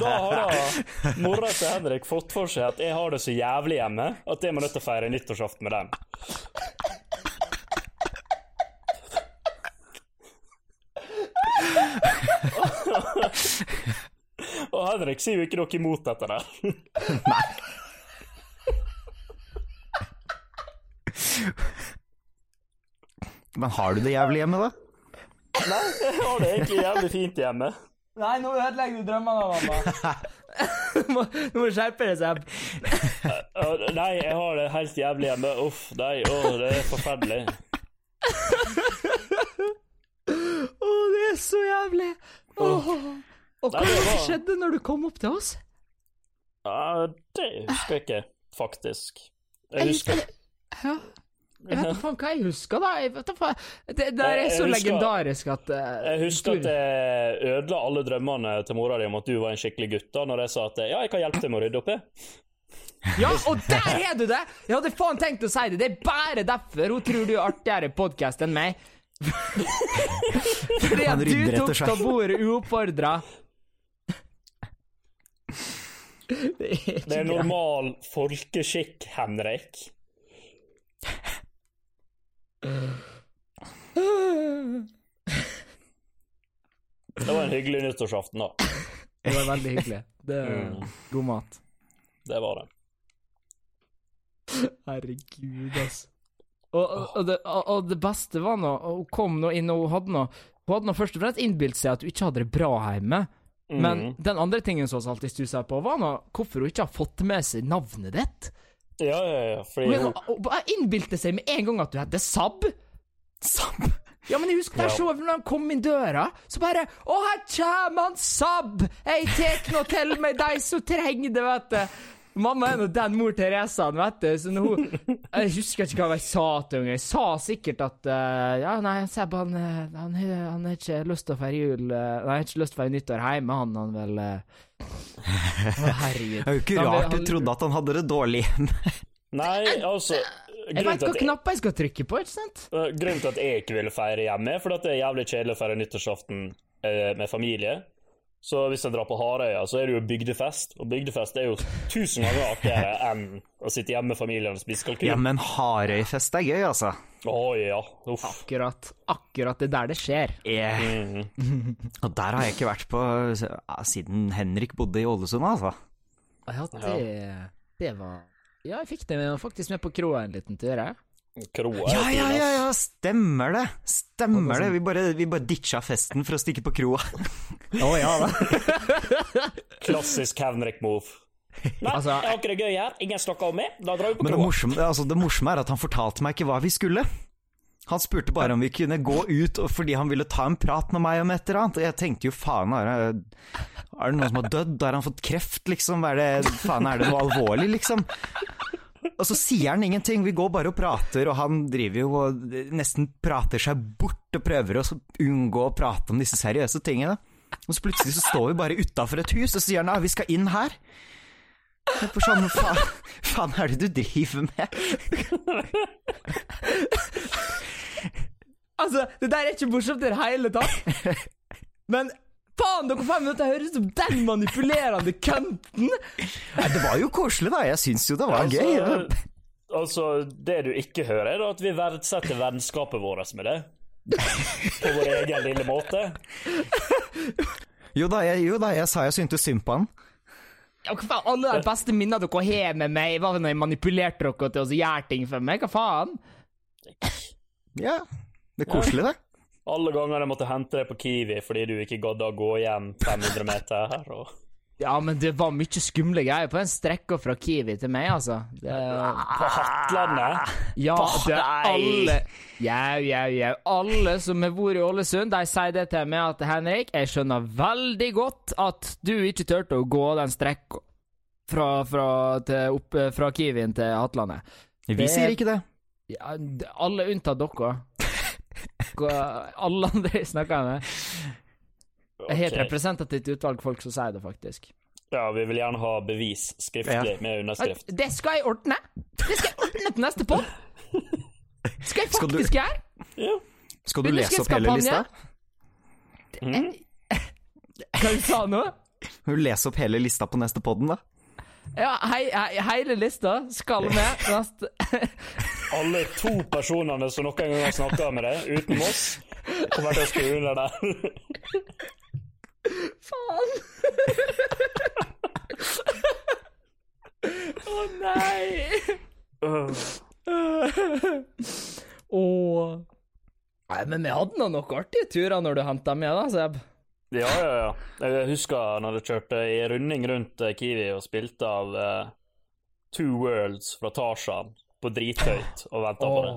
Da har da mora til Henrik fått for seg at jeg har det så jævlig hjemme at jeg må nødt til å feire nyttårsaften med dem. Og Henrik sier jo ikke noe imot dette der. Men har du det jævlig hjemme, da? Nei, jeg har det egentlig jævlig fint hjemme. Nei, nå ødelegger du drømmene, mamma. Nå må du skjerpe deg, Seb. Nei, jeg har det helt jævlig hjemme. Uff, nei, å, det er forferdelig. Å, det er så jævlig. Oh. Og hva Nei, det var- skjedde når du kom opp til oss? Uh, det husker jeg ikke, faktisk. Jeg husker Ja. Jeg vet ikke faen hva jeg husker, da. Jeg vet ikke, det, Det der er Jeg så husker- legendarisk at uh, Jeg husker at jeg ødela alle drømmene til mora di om at du var en skikkelig gutt, da, når jeg sa at ja, jeg kan hjelpe deg med å rydde opp i. Ja, og der har du det! Jeg hadde faen tenkt å si det. Det er bare derfor hun tror du er artigere i podkast enn meg. Fordi at du tok av bordet uoppfordra. Det er normal folkeskikk, Henrik. Det var en hyggelig nyttårsaften, da. Det var veldig hyggelig. Det er Mm. god mat. Det var det. Herregud, altså. Og, og, og, det, og, det beste var nå Hun kom nå inn, og hun hadde nå Hun hadde nå først og fremst innbilt seg at hun ikke hadde det bra hjemme. Men Mm. den andre tingen som vi alltid stussa på, var nå hvorfor hun ikke har fått med seg navnet ditt. Ja, ja, ja. Fordi Hun, hun hun bare innbilte seg med en gang at du heter Sab. Sabb. Ja, men jeg husker der så når han kom inn døra, så bare Å, her kjem han Sab! Jeg tek nå til meg de som trenger det, vet du. Mamma er nå den mor Teresa, vet du, så når hun Jeg husker ikke hva jeg sa til henne. Jeg sa sikkert at uh, Ja, nei, Seb, han, eh, han, har- han har ikke lyst til å feire jul eh, Nei, han har ikke lyst til å feire nyttår hjemme, han, han vel uh. Å, herregud. Det er jo ikke rart du trodde at han hadde det dårlig hjemme. Nei, altså Jeg veit jeg, knapper jeg skal trykke på, ikke sant? uh, grunnen til at jeg ikke ville feire hjemme, er fordi at det er jævlig kjedelig å feire nyttårsaften eh, med familie. Så hvis jeg drar på Harøya, så er det jo bygdefest. Og bygdefest er jo tusen ganger artigere enn å sitte hjemme med familien og spise kalkun. Ja, men Harøyfest er gøy, altså. Å ja. Uff. Akkurat. Akkurat det er der det skjer. Yeah. Mm. og der har jeg ikke vært på siden Henrik bodde i Ålesund, altså. Ja, det, det var Ja, jeg fikk det med, faktisk med på kroa en liten tur, jeg. Kroa Ja, ja, ja, ja, stemmer det. Stemmer det. Vi bare, vi bare ditcha festen for å stikke på kroa. Å ja da. Klassisk Henrik-move. Nei, Altså, jeg har ikke det gøy her. Ingen snakker om meg. Da drar vi på Men det kroa. morsomme, altså, det morsomme er at han fortalte meg ikke hva vi skulle. Han spurte bare om vi kunne gå ut fordi han ville ta en prat med meg om et eller annet. Og jeg tenkte jo faen, er det, er det noen som har dødd? Har han fått kreft, liksom? Er det, faen, er det noe alvorlig, liksom? Og så sier han ingenting, vi går bare og prater, og han driver jo og nesten prater seg bort og prøver å unngå å prate om disse seriøse tingene. Og så plutselig så står vi bare utafor et hus, og så sier han ja, vi skal inn her. Får sånn, faen, faen er det du driver med? Altså, det der er ikke morsomt i det hele tatt. Men faen, dere fem minutter høres ut som den manipulerende kønten! Nei, det var jo koselig, da. Jeg syns jo det var gøy. Altså, altså, det du ikke hører, er at vi verdsetter vennskapet vårt med det. På vår egen lille måte. Jo da, jeg, jo da, jeg sa jeg syntes synd på han. Ja, hva faen, Alle de beste minnene dere har med meg, var når jeg manipulerte dere til å gjøre ting for meg. Hva faen? Ja, det er koselig, det. Alle ganger jeg måtte hente deg på Kiwi fordi du ikke gadd å gå hjem 500 meter her. Og... Ja, men det var mye skumle greier på den strekka fra Kiwi til meg, altså. Det, På Hatlandet. ja, det er alle Jau, jau, jau. Alle som har vært i Ålesund, de sier det til meg at Henrik, jeg skjønner veldig godt at du ikke turte å gå den strekka fra, fra, til opp, fra Kiwien til Hatlandet. Vi Det- sier ikke det. Ja, alle unntatt dere. Alle andre jeg snakker med. Jeg har et representativt utvalg folk som sier det, faktisk. Ja, vi vil gjerne ha bevis skriftlig med underskrift. Det skal jeg ordne! Det skal jeg ordne til neste podd! Skal jeg faktisk gjøre! Ja. Skal du lese opp hele lista? Mm. Hva du sa nå? Vil du lese opp hele lista på neste podden, da? Ja, hei, hei, hele lista skal med. Neste. Alle to personene som noen gang har snakka med deg, uten oss, kommer til å skrive under der. Faen! Å nei! Åh. Nei, men vi hadde nå noen artige turer når du henta meg, da, Seb. Ja, ja, ja. Jeg husker når jeg kjørte i runding rundt eh, Kiwi og spilte av uh, Two Worlds fra Tarzan på drithøyt og venta på det.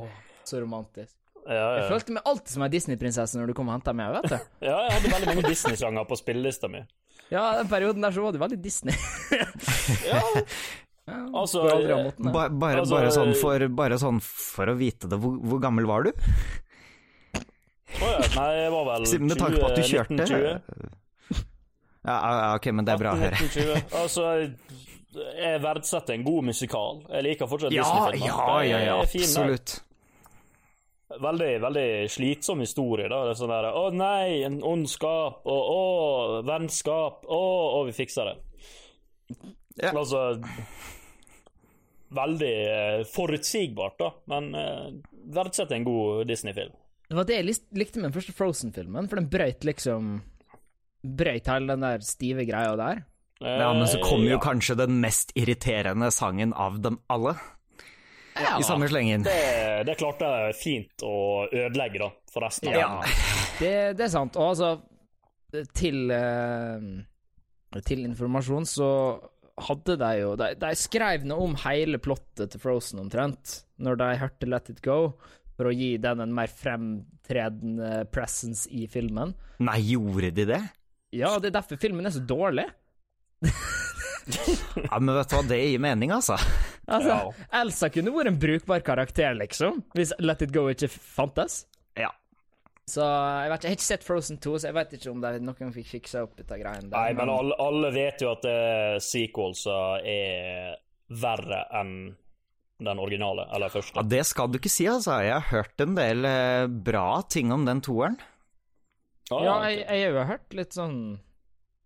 Så romantisk. Ja, Jeg ja. følte meg alltid som ei Disney-prinsesse når du kom og henta meg, vet du. ja, jeg hadde veldig mange Disney-sanger på spillelista mi. Ja, den perioden der så var du veldig Disney. Ja, Altså, måten, Ba, bare, Altså, bare, sånn for, bare sånn for å vite det. Hvor, hvor gammel var du? Å ja, nei, jeg var vel Med tanke på at du 20, kjørte 1920. Ja, ja, ok, men det er bra å høre. 1920. Altså, jeg, jeg verdsetter en god musikal. Jeg liker fortsatt Ja, Disney-filmer. ja, ja, ja, absolutt. Veldig, veldig slitsom historie. da. Det er sånn der, Å nei, en ondskap. Og å, vennskap. Å, å, vi fikser det. Ja. Altså veldig eh, forutsigbart, da. Men eh, verdsetter en god Disney-film. Det var det jeg likte med den første Frozen-filmen, for den brøyt liksom Brøyt hele den der stive greia der. Ja, men så kommer jo Eh, ja. kanskje den mest irriterende sangen av dem alle, Ja, i samme slengen. det, det klarte jeg fint å ødelegge, da, for resten av Ja, det, det er sant. Og altså, til eh, Til informasjon så hadde de jo De, de skrev noe om hele plottet til Frozen omtrent, når de hørte Let It Go, for å gi den en mer fremtredende presence i filmen. Nei, gjorde de det? Ja, det er derfor filmen er så dårlig. Ja, men vet du hva, det gir mening, altså. Altså, Ja. Elsa kunne vært en brukbar karakter, liksom, hvis Let It Go ikke fantes. Ja. Så jeg vet ikke, jeg har ikke sett Frozen 2, så jeg vet ikke om de noen fikk fiksa opp dette greiene der. Nei, men alle, alle vet jo at uh, sequels er verre enn den originale, eller ja. Det skal du ikke si, altså. Jeg har hørt en del uh, bra ting om den toeren. Ah, Ja, ok. jeg, jeg har jo hørt litt sånn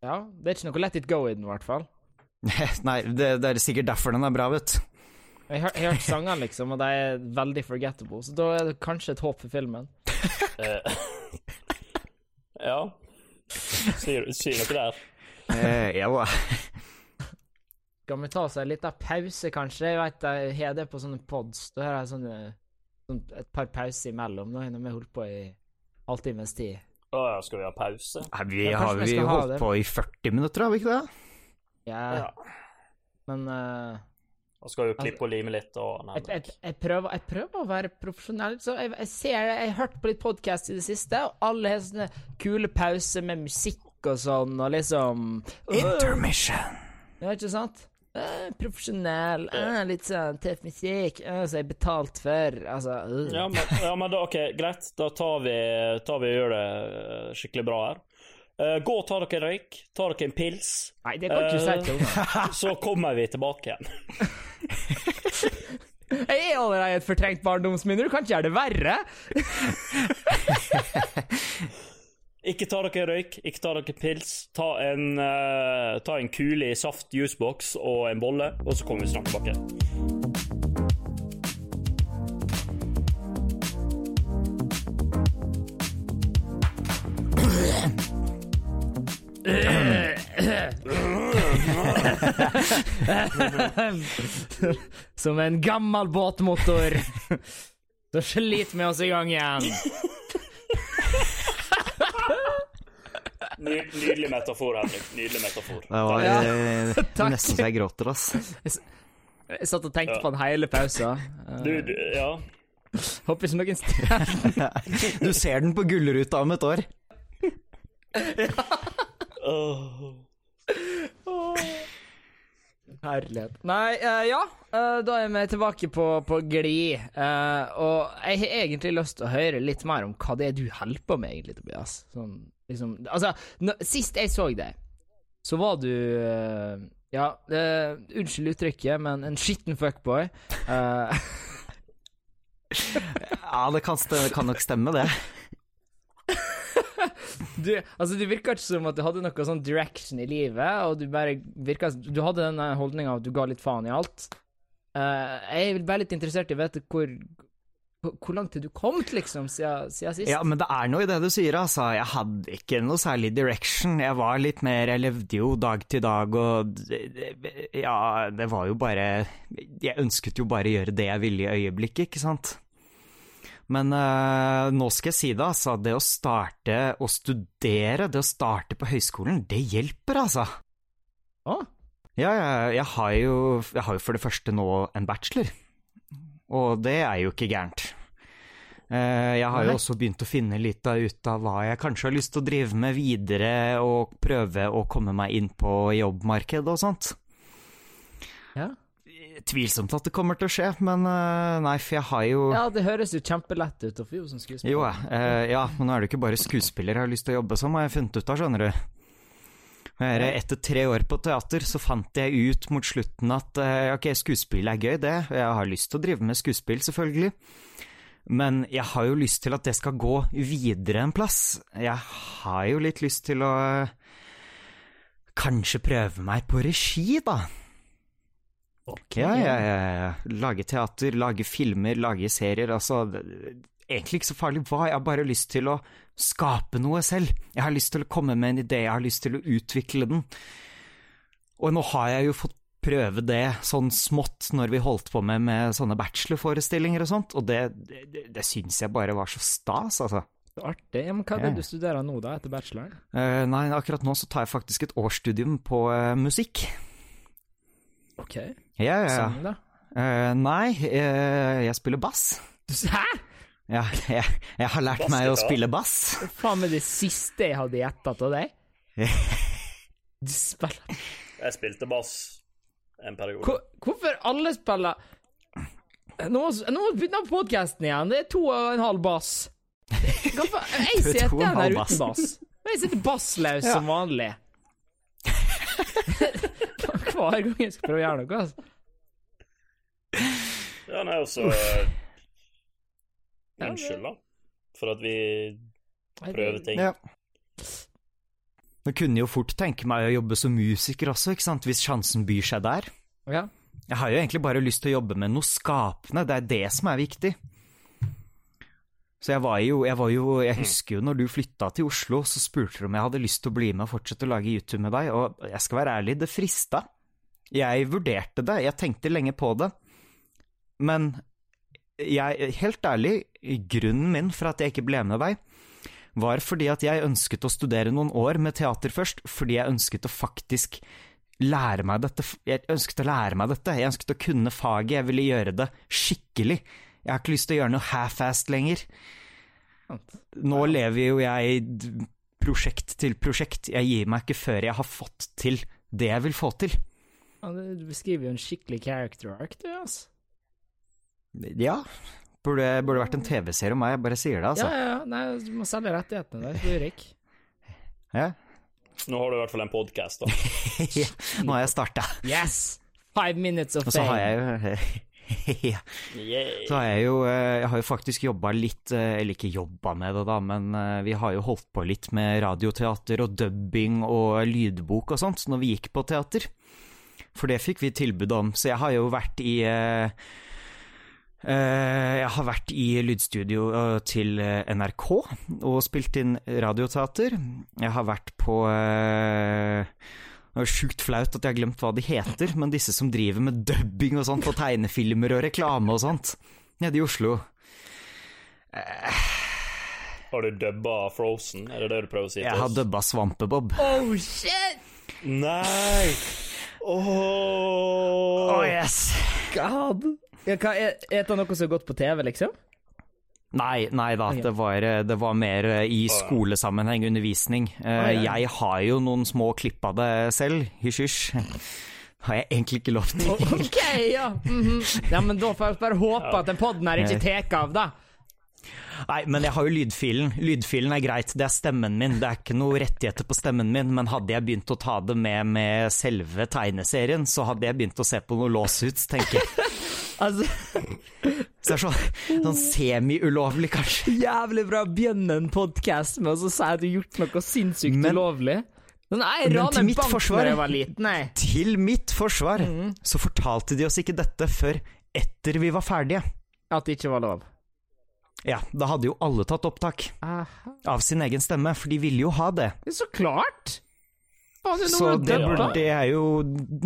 Ja, det er ikke noe Let It Go i den, i hvert fall. Nei, det, det er sikkert derfor den er bra, vet du. Jeg har, hørt sangene, liksom, og de er veldig forgettable, så da er det kanskje et håp for filmen. Eh, ja. Sier, sier dere der? Eh, ja, da. Skal vi ta oss en liten pause, kanskje? Jeg vet jeg har det på sånne pods. Da har jeg sånne, sånn et par pauser imellom. Nå har vi holdt på i halvtimes tid. Å ja, skal vi ha pause? Nei, Vi Ja, har vi vi skal ha holdt på i 40 minutter, har vi ikke det? Ja, Ja. men uh, Og skal jo klippe og lime litt og jeg, nei, jeg, jeg, prøver, jeg prøver å være profesjonell. Så jeg, jeg ser Jeg har hørt på litt podkast i det siste, og alle har sånne kule pauser med musikk og sånn, og liksom Intermission. Ja, ikke sant? Uh, profesjonell, uh, litt sånn tøff musikk, uh, som jeg er betalt for. Altså. Ja, men, ja, men da, ok, greit. Da tar vi, tar vi og gjør det eh, skikkelig bra her. Eh, gå og ta dere en røyk. Ta dere en pils. Nei, det kan ikke du si Eh. til. Så kommer vi tilbake igjen. Jeg er allerede et fortrengt barndomsminne, du kan ikke gjøre det verre. Ikke ta dere en røyk, ikke ta dere pils. Ta en, uh, ta en kule i saft juicebox og en bolle, og så kommer vi snart tilbake. Som en gammel båtmotor. Så sliter vi oss i gang igjen. Nydelig metafor, Henrik. Nydelig metafor. Det var Ja. nesten så jeg gråter, ass. Jeg satt og tenkte på den hele pausen. Du, du, ja. Håper ikke noen stjeler Du ser den på Gullruta om et år. Åh. Herlighet. Nei, uh, ja. Uh, da er vi tilbake på, på glid. Uh, og jeg har egentlig lyst til å høre litt mer om hva det er du holder på med, egentlig, Tobias. Sånn, liksom, altså, nå- sist jeg så deg, så var du eh, Ja, eh, unnskyld uttrykket, men en skitten fuckboy. Eh, Ja, det kan, kan nok stemme, det. du, altså, du virka ikke som at du hadde noe sånn direction i livet, og du bare virka Du hadde den holdninga at du ga litt faen i alt. Uh, jeg er bare litt interessert i å vite hvor hvor- langt har du kommet, liksom, siden, siden sist? Ja, men det er noe i det du sier, altså. Jeg hadde ikke noe særlig direction. Jeg var litt mer Jeg levde jo dag til dag, og Ja, det var jo bare Jeg ønsket jo bare å gjøre det jeg ville i øyeblikket, ikke sant? Men uh, nå skal jeg si det, altså. Det å starte å studere, det å starte på høyskolen, det hjelper, altså. Å? Ja, jeg, jeg, har jo, jeg har jo for det første nå en bachelor, og det er jo ikke gærent. Eh, Jeg har jo også begynt å finne litt ut av hva jeg kanskje har lyst til å drive med videre, og prøve å komme meg inn på jobbmarkedet og sånt. Ja. Tvilsomt at det kommer til å skje, men eh, nei, for jeg har jo ja, det høres jo kjempelett ut å få jobb som skuespiller. Jo, eh, ja, men nå er det jo ikke bare skuespiller jeg har lyst til å jobbe som, har jeg funnet ut av, skjønner du. Etter tre år på teater så fant jeg ut mot slutten at eh, ok, skuespill er gøy, det. Jeg har lyst til å drive med skuespill, selvfølgelig. Men jeg har jo lyst til at det skal gå videre en plass. Jeg har jo litt lyst til å eh, kanskje prøve meg på regi, da. Ok. Ja, ja, ja, ja. Lage teater, lage filmer, lage serier. Altså, egentlig ikke så farlig hva. Jeg har bare lyst til å skape noe selv. Jeg har lyst til å komme med en idé, jeg har lyst til å utvikle den. Og nå har jeg jo fått prøve det sånn smått når vi holdt på med, med sånne bachelorforestillinger og sånt, og det, det, det syns jeg bare var så stas, altså. Så Artig. Men hva er det du studerer nå, da, etter bacheloren? Uh, nei, akkurat nå så tar jeg faktisk et årsstudium på uh, musikk. Ok. Ja, ja, ja. Sang, da? Uh, nei, uh, jeg spiller bass. Hæ? Ja, jeg, jeg har lært meg å spille bass. Hva faen med det siste jeg hadde gjetta av deg? Du spiller Jeg spilte bass en periode. Hvor, Hvorfor alle spiller Nå må vi begynne på podkasten igjen. Det er to og en halv bass. Hvorfor? Jeg er sitter her uten bass. Jeg sitter bassløs Ja. som vanlig. Hver gang jeg skal prøve å gjøre noe, altså. Ja, nei, altså eh, Unnskyld, da. For at vi prøver ting. Ja. Jeg kunne jo fort tenke meg å jobbe som musiker også, ikke sant, hvis sjansen byr seg der. Ja. Jeg har jo egentlig bare lyst til å jobbe med noe skapende, det er det som er viktig. Så jeg var jo, jeg var jo Jeg husker jo når du flytta til Oslo, så spurte du om jeg hadde lyst til å bli med og fortsette å lage YouTube med deg, og jeg skal være ærlig, det frista. Jeg vurderte det, jeg tenkte lenge på det, men jeg, helt ærlig, grunnen min for at jeg ikke ble med deg, var fordi at jeg ønsket å studere noen år med teater først, fordi jeg ønsket å faktisk lære meg dette. Jeg ønsket å lære meg dette, jeg ønsket å kunne faget, jeg ville gjøre det skikkelig. Jeg har ikke lyst til å gjøre noe half-assed lenger. Nå lever jo jeg prosjekt til prosjekt, jeg gir meg ikke før jeg har fått til det jeg vil få til. Ja, Du beskriver jo en skikkelig character arc, du, altså. Ja, burde, burde vært en TV-serie om meg, jeg bare sier det, altså. ja, ja. Nei, du må selge rettighetene der, du er rik. Ja. Nå har du i hvert fall en podkast, da. Nå har jeg starta. Yes! Five minutes of fame. Og så har jeg jo Ja. Så har jeg jo eh, Jeg har jo faktisk jobba litt eh, Eller ikke jobba med det, da, men eh, vi har jo holdt på litt med radioteater og dubbing og lydbok og sånt når vi gikk på teater. For det fikk vi tilbud om. Så jeg har jo vært i Jeg har vært i lydstudio til NRK og spilt inn radioteater. Jeg har vært på det er sjukt flaut at jeg har glemt hva de heter, men disse som driver med dubbing og sånt og tegnefilmer og reklame og sånt, nede i Oslo. Har du dubba Frozen? Er det det du prøver å si Jeg har dubba Svampebob. Oh, shit! Nei! Åh yes! God. Ja, hva, er, er det noe som har gått på TV, liksom? Nei, nei da, det var, det var mer eh, i skolesammenheng, undervisning. Eh. Jeg har jo noen små klipp av det selv, hysj hysj. Har jeg egentlig ikke lov til. OK, ja. Mhm. Ja, men da får jeg bare håpe at den podden her ikke tar av, da. Nei, men jeg har jo lydfilen. Lydfilen er greit, det er stemmen min. Det er ikke noe rettigheter på stemmen min, men hadde jeg begynt å ta det med med selve tegneserien, så hadde jeg begynt å se på noe lawsuits, tenker jeg. Altså, Så det er sånn, sånn semi-ulovlig, kanskje. jævlig bra å begynne en podkast med å så si at du har gjort noe sinnssykt Men- ulovlig. Men jeg Men til mitt forsvar-. Til mitt forsvar så fortalte de oss ikke dette før etter vi var ferdige. At det ikke var lov. Ja, da hadde jo alle tatt opptak Aha. av sin egen stemme, for de ville jo ha det. Så klart! Faen, det er Så noe det, burde, det er jo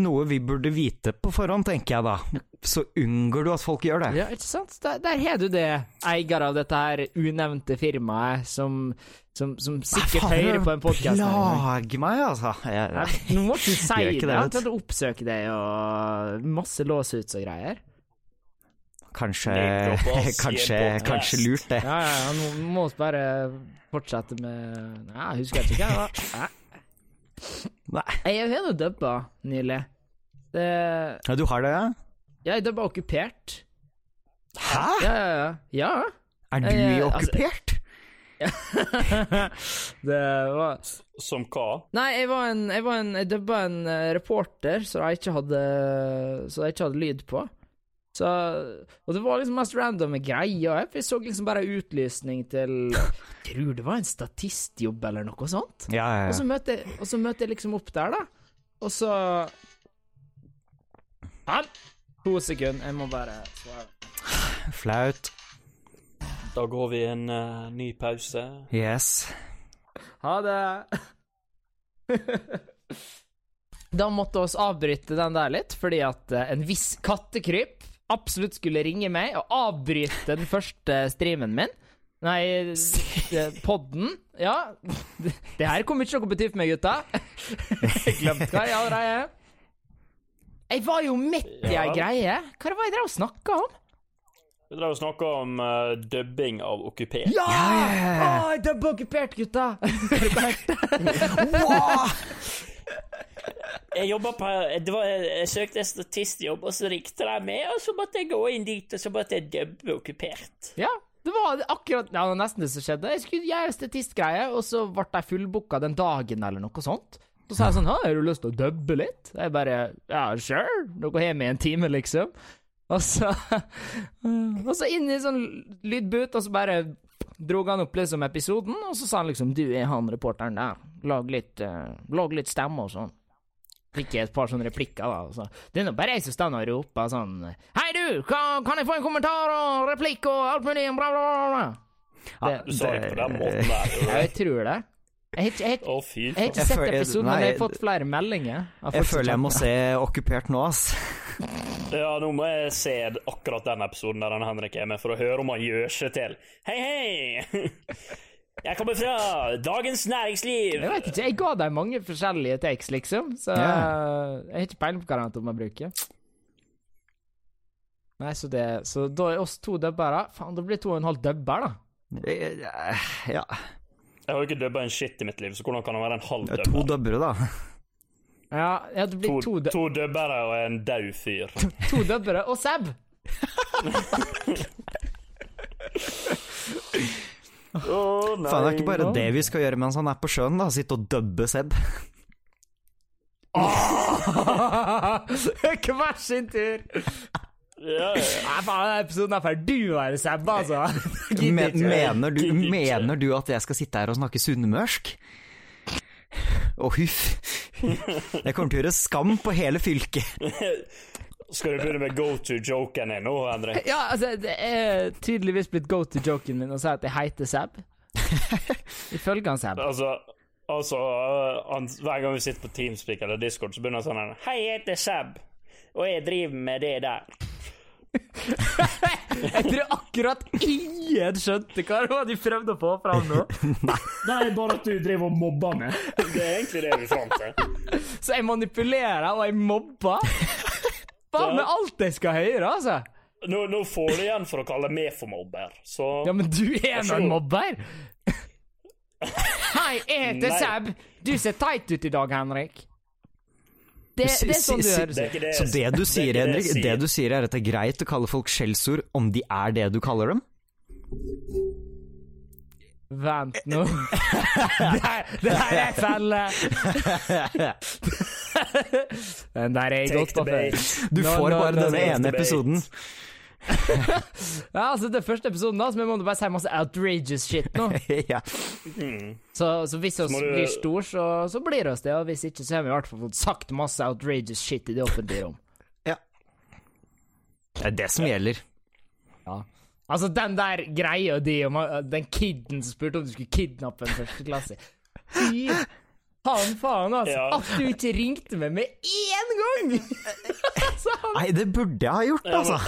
noe vi burde vite på forhånd, tenker jeg da. Så unngår du at folk gjør det. Ja, ikke sant? Der, der har du det, eier av dette her unevnte firmaet, som, som, som sikkert Faen, hører på en podkast. Plag meg, altså. Jeg, Nå må du si det. Jeg tatt å oppsøke deg og masse låsuts og greier. kanskje, kanskje, kanskje lurt, det. Ja, ja, ja, nå må vi bare fortsette med Nei, husker jeg ikke hva det var. Nei. Jeg har jo dubba nylig. Det Ja, du har det, ja? Jeg dubba okkupert. Hæ? Ja, ja, ja. ja. Er du jeg, okkupert? altså- okkupert? det var Som hva? Nei, jeg var en Jeg, var en, jeg dubba en eh, reporter som jeg ikke hadde Så jeg ikke hadde lyd på. Så Og det var liksom mest randome greier. Jeg så liksom bare utlysning til Jeg tror det var en statistjobb eller noe sånt. Ja, ja, Og så møtte, og så møter jeg liksom opp der, da. Og så Ja. To sekunder, jeg må bare svare. Flaut. Da går vi en uh, ny pause. Yes. Ha det. da måtte oss avbryte den der litt, fordi at eh, en viss kattekryp absolutt skulle ringe meg og avbryte den første streamen min. Nei, eh, podden. Ja. Det her kommer ikke til å bety for meg, gutta. Jeg glemte hva jeg allerede er. Jeg var jo midt i ei Ja. greie. Hva var det jeg drev og snakka om? Du drev og snakka om uh, dubbing av okkupert. Ja! ja. Å, det er okkupert, gutta! Jeg jobba på var, Jeg søkte statistjobb, og så ringte de meg, og så måtte jeg gå inn dit, og så måtte jeg dubbe okkupert. Ja, det var akkurat ja, det var nesten det som skjedde. Jeg skulle gjøre statistgreie, og så ble jeg fullbooka den dagen eller noe sånt. Så sa jeg sånn 'Har du lyst til å dubbe litt?' Jeg bare 'Ja, sure'. Dere har med en time, liksom. Og så Og så inn i sånn lydboot, og så bare drog han opp liksom episoden, og så sa han liksom 'Du er han reporteren der. Lag litt, uh, lag litt stemme og sånn'. Fikk jeg et par sånne replikker, da. Så. Det er nå bare jeg som står og roper sånn Hei, du! Kan, kan jeg få en kommentar og replikk og alt mulig? Bla, bla, bla. Ja, Du sa det på den måten der. Ja, jeg tror det. Jeg har ikke, ikke sett episoden, men jeg har fått flere meldinger. Jeg, Jeg føler jeg må se Okkupert nå, ass. Ja, nå må jeg se akkurat den episoden der han Henrik er med, for å høre om han gjør seg til. Hei, hei! Jeg kommer fra Dagens Næringsliv. Jeg vet ikke, jeg ga dem mange forskjellige takes, liksom, så yeah. jeg har ikke peiling på hva de må bruke. Nei, så det Så da er oss to dubbere. Faen, da blir to og en halv dubber, da. Eh, Ja. Jeg har jo ikke dubba en shit i mitt liv, så hvordan kan det være en halv det er To dubber? dubbere, da. Ja, ja det blir To, to, to dubbere og en daud fyr. to dubbere og Seb. Å nei. Faen, det er ikke bare det vi skal gjøre mens han er på sjøen, da. Sitte og dubbe Seb. Hver sin tur. Ja, ja. Nei, faen, episoden er ferdig. Du er Seb, altså. Men, mener, du, mener du at jeg skal sitte her og snakke sunnmørsk? Å, huff. Jeg kommer til å gjøre skam på hele fylket. Skal du begynne med go to-joken din nå, Henrik? Ja, altså, det er tydeligvis blitt go to-joken min å si at jeg heter Seb. Ifølge han Seb. Altså, altså øh, han, Hver gang vi sitter på Teamspeak eller Discord, så begynner han sånn Hei, jeg heter Seb, og jeg driver med det der. Jeg tror akkurat ingen skjønte hva det var de prøvde å få fram nå. Det er bare at du driver og mobber meg. Det er egentlig det vi fant fram til. Så jeg manipulerer, og jeg mobber. Faen med alt jeg skal høre, altså. Nå, nå får du igjen for å kalle meg for mobber, så Ja, men du er nå en mobber. Hei, jeg heter Seb. Du ser teit ut i dag, Henrik. Det, det er sånn du høres ut. Så det du er sier, det Henrik, det du sier er at det er greit å kalle folk skjellsord om de er det du kaller dem? Vent nå. Det her er felle. Den der er jeg godt på før. Du Nå- får nå- bare nå- denne ene episoden. Ja, altså, det er første episoden, da, så vi må bare si masse outrageous shit nå. ja. Så, så hvis vi du- blir stor, så, så blir oss det. Og hvis ikke, så har vi i hvert fall fått sagt masse outrageous shit i det offentlige rom. Ja. Det er det som gjelder. Ja. Altså, den der greia di om den kiden som spurte om du skulle kidnappe en førsteklasse Fy faen, faen, altså. Ja. At du ikke ringte meg med én gang! altså, han- Nei, det burde jeg ha gjort, Ja, altså.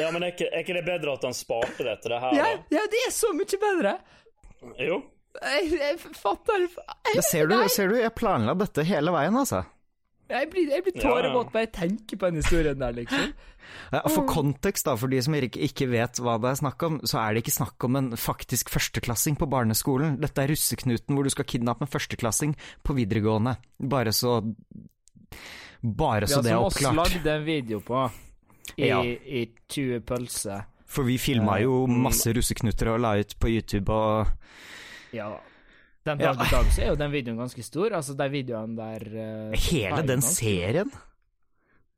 ja, men er ikke, er ikke det bedre at han sparte det til det her, ja, da? ja, det er så mye bedre. Jo. Jeg, jeg fatter jeg, ser du, ser du, jeg planla dette hele veien, altså. Jeg blir, jeg blir Ja, ja. tårevåt bare jeg tenker på den historien der, liksom. Ja, For kontekst, da, for de som ikke, vet hva det er snakk om, så er det ikke snakk om en faktisk førsteklassing på barneskolen. Dette er russeknuten hvor du skal kidnappe en førsteklassing på videregående. Bare så Bare så Ja, det er oppklart. Vi har også lagd en video på i, Ja. i 20 pølser. For vi filma jo masse russeknuter og la ut på YouTube og Ja. Den Ja. dag i dag så er jo den videoen ganske stor. Altså de videoene der uh, Hele den ganske-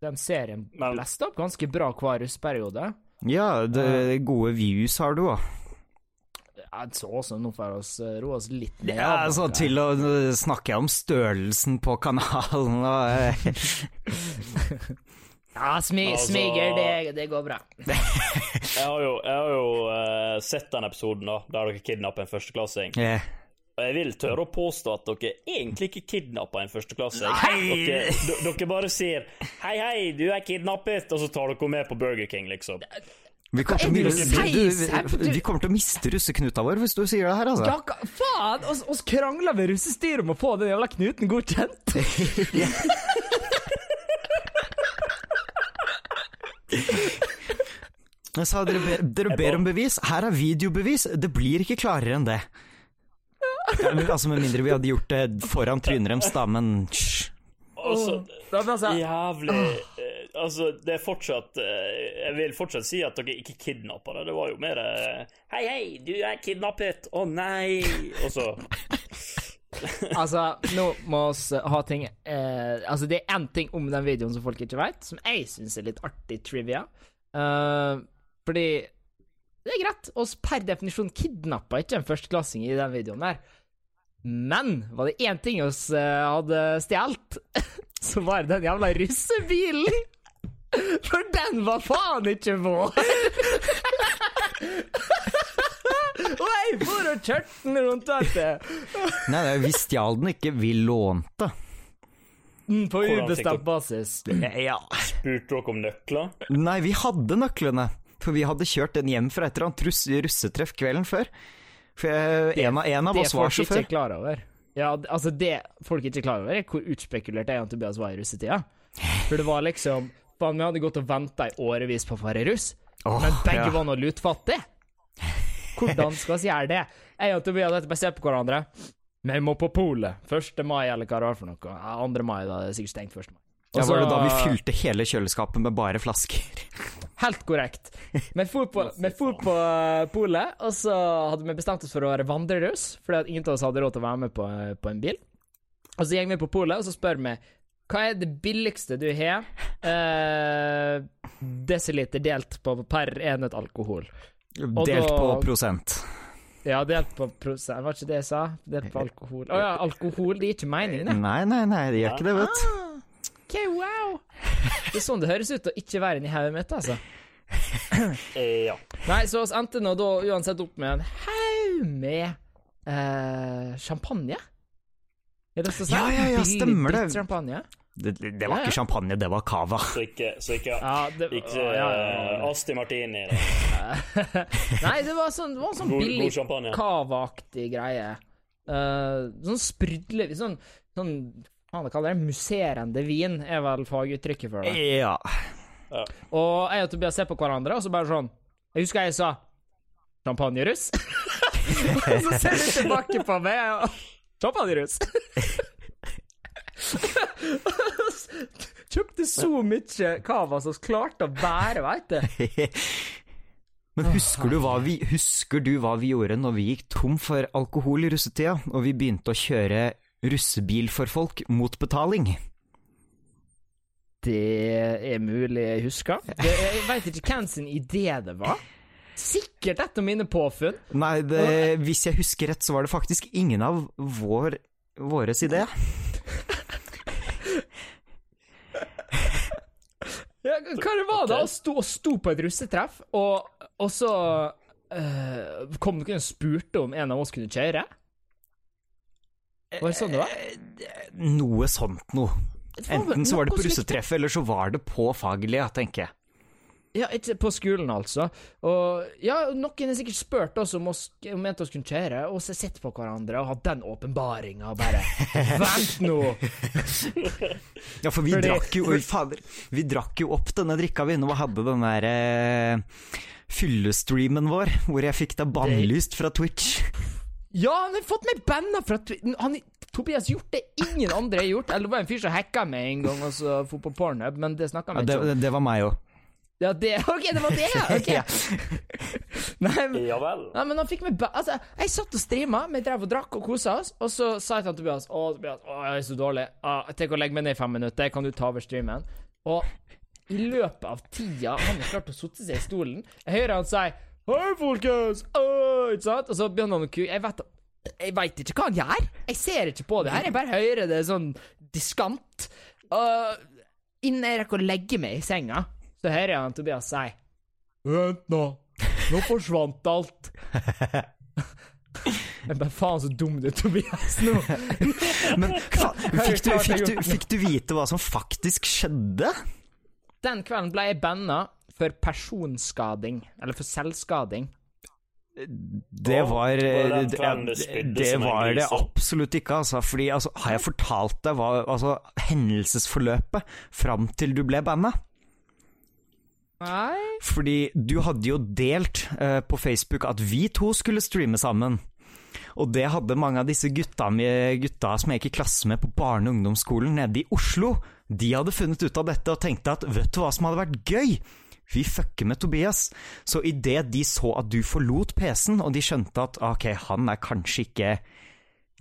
Den serien Men- leste opp ganske bra hver rusperiode. Ja, det gode views har du òg. Så også nå får oss eh, roe oss litt ned. Ja, altså, til å snakke om størrelsen på kanalen og eh, Ja, smi, Altså- smiger, det, det går bra. Jeg har jo, jeg har jo uh, sett den episoden da, der dere kidnapper en førsteklassing. Eh, Og jeg vil tørre å påstå at dere egentlig ikke kidnappa en førsteklasse. Dere, dere bare sier 'hei, hei, du er kidnappet', og så tar dere med på Burger King, liksom. vi kommer til å miste russeknuta vår hvis du sier det her, altså. Ja, faen! Oss, oss krangler ved russestyret om å få den jævla knuten godkjent. Jeg sa dere, ber- dere ber om bevis. Her er videobevis. Det blir ikke klarere enn det. Ja, men, altså Med mindre vi hadde gjort det foran trynet deres, da, men hysj. Altså, jævlig eh, Altså, det er fortsatt eh, Jeg vil fortsatt si at dere ikke kidnappa det. Det var jo mer eh, 'Hei, hei, du er kidnappet'. Å nei. Og så altså, nå må vi ha ting eh, Altså, det er én ting om den videoen som folk ikke vet, som jeg syns er litt artig trivia. Uh, fordi det er greit, oss per definisjon kidnappa ikke en førsteklassing i den videoen der. Men var det én ting oss eh, hadde stjålet, så var det den jævla russebilen! For den var faen ikke vår! Og jeg for og kjørte den rundt, vet du. Nei, nei, vi stjal den ikke, vi lånte. Mm, På ubestemt basis. Ja. spurte dere om nøkler. Nei, vi hadde nøklene. For vi hadde kjørt den hjem fra et eller annet russetreff kvelden før. For jeg, en, av, en av Det oss var folk ikke sjåfør. er klar over. Ja, altså Det folk ikke er klar over, er hvor utspekulert jeg og Tobias var i russetida. For det var liksom Faen, vi hadde gått og venta i årevis på å være russ, oh, men begge ja. var nå lutfattige. Hvordan skal vi gjøre det? Jeg og Tobias hadde bare sett på hverandre. Vi må på polet. 1. mai, eller hva det var for noe. Ja, 2. mai, da er sikkert stengt 1. mai. Ja, var det da vi fylte hele kjøleskapet med bare flasker? Helt korrekt. Vi for på, på eh, polet, og så hadde vi bestemt oss for å være vandrerøs, fordi at ingen av oss hadde råd til å være med på, eh, på en bil. Og så gikk vi på polet, og så spør vi hva er det billigste du har eh, desiliter delt på per enhet alkohol. Delt da- på prosent. Ja, delt på prosent, var ikke det jeg sa? Delt på alkohol. Å ja, alkohol, det gir ikke mening, det. Nei, nei, nei, det gjør ikke det, vet du. Ah, ok, wow. Det er sånn det høres ut å ikke være inni hodet mitt, altså. Eh, ja. Nei, så vi endte nå da uansett opp med en haug med eh, champagne. Er det så? Ja, ja, ja, stemmer det. Det, det var Ja, ja. ikke champagne, det var cava. Så ikke, så ikke, Ja, det, ikke ja, ja, ja. Asti Martini. Nei, det var sånn, det var sånn God, billig cava-aktig greie. Uh, sånn sprudlende Sånn, sånn hva man kaller det, musserende vin, er vel faguttrykket for det. Ja. Og jeg og Tobias ser på hverandre, og så bare sånn Jeg husker jeg sa Champagnerus? og så ser du tilbake på meg, og Champagnerus! Kjøpte så mye cava som klarte å bære, veit du. Men husker du, hva vi, husker du hva vi gjorde når vi gikk tom for alkohol i russetida, og vi begynte å kjøre russebil for folk mot betaling? Det er mulig jeg husker. Det, jeg veit ikke hvem sin idé det var. Sikkert et av mine påfunn. Nei, det, hvis jeg husker rett, så var det faktisk ingen av vår, våres idé. Ja, hva det var da? Å stå, sto på et russetreff, og, og så eh, kom noen og spurte om en av oss kunne kjøre? Var det sånn det var? Noe sånt noe. Enten så var det på russetreffet, eller så var det på Fagerlia, tenker jeg. Ja, på skolen, altså. Og ja, noen har sikkert spurt oss om vi mente oss kunne kjøre, og så sett på hverandre og hatt den åpenbaringa og bare Vent nå! Ja, for vi Fordi- drakk jo fader. Vi drakk jo opp denne drikka vi nå hadde den der eh, fyllestreamen vår, hvor jeg fikk deg bannlyst fra Twitch. Ja, han har fått meg banna fra at han, Tobias gjort det ingen andre har gjort. Eller det var en fyr som hacka meg en gang og så for på Pornhub, men det snakka vi ja, ikke om. det var meg òg. Ja, det OK, det var det! ja Nei, men Ja vel. Nei, men han fikk meg Altså, jeg satt og streama, vi drev og drakk og kosa oss, og så sa jeg til Tobias Å, Tobias, å, jeg er så dårlig. Ah, Tenk å legge meg ned i fem minutter, kan du ta over streamen? Og i løpet av tida han har klart å sitte seg i stolen, jeg hører han si Hei, folkens! Åh, ikke sant? Og så begynner han å kue. Jeg vet Jeg ikke hva han gjør. Jeg ser ikke på det her, jeg bare hører det sånn diskant. Og innen jeg rekker å legge meg i senga, så hører jeg han Tobias si Vent nå, nå forsvant alt. Men bare faen så dum du er, Tobias, nå. Men fikk, du, fikk, du, fikk du vite hva som faktisk skjedde? Den kvelden ble jeg banna for personskading, eller for selvskading. Det var var det var det absolutt ikke, altså. Fordi altså, har jeg fortalt deg hva altså, hendelsesforløpet fram til du ble banna? Nei Fordi du hadde jo delt uh, på Facebook at vi to skulle streame sammen. Og det hadde mange av disse gutta, med, gutta som jeg gikk i klasse med på barne- og ungdomsskolen nede i Oslo. De hadde funnet ut av dette og tenkte at vet du hva som hadde vært gøy? Vi fucker med Tobias. Så idet de så at du forlot PC-en, og de skjønte at ok, han er kanskje ikke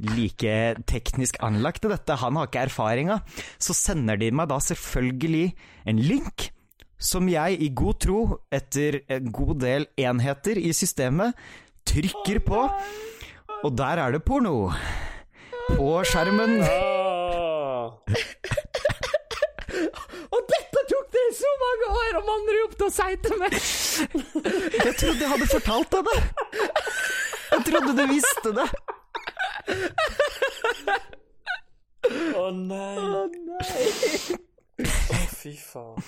like teknisk anlagt til dette, han har ikke erfaringa, så sender de meg da selvfølgelig en link som jeg i god tro, etter en god del enheter i systemet, trykker på, og der er det porno. På skjermen. Ah. Og dette tok det så mange år om manne ropte å si til meg! Jeg trodde jeg hadde fortalt deg det. Jeg trodde du visste det. Å nei. Å, fy faen.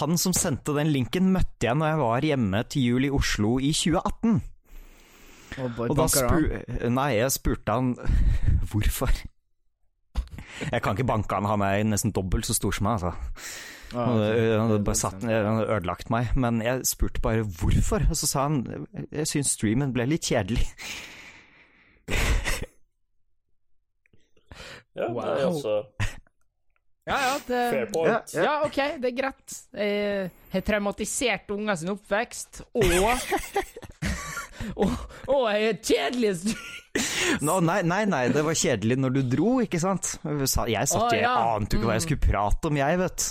Han som sendte den linken, møtte jeg når jeg var hjemme til jul i Oslo i 2018. Og da spu Nei, jeg spurte han hvorfor. Jeg kan ikke banke han, han er nesten dobbelt så stor som meg, altså. Han hadde- bare satt, han hadde ødelagt meg. Men jeg spurte bare hvorfor, og så sa han jeg syns streamen ble litt kjedelig. Ja, det Wow. er også Ja, ja, det fair point. Ja, Ja, OK, det er greit. Jeg har traumatisert unger sin oppvekst, og Og, og jeg er kjedelig no, nei, nei, nei, det var kjedelig når du dro, ikke sant? Jeg satt jeg ja. ante jo ikke hva jeg skulle prate om, jeg, vet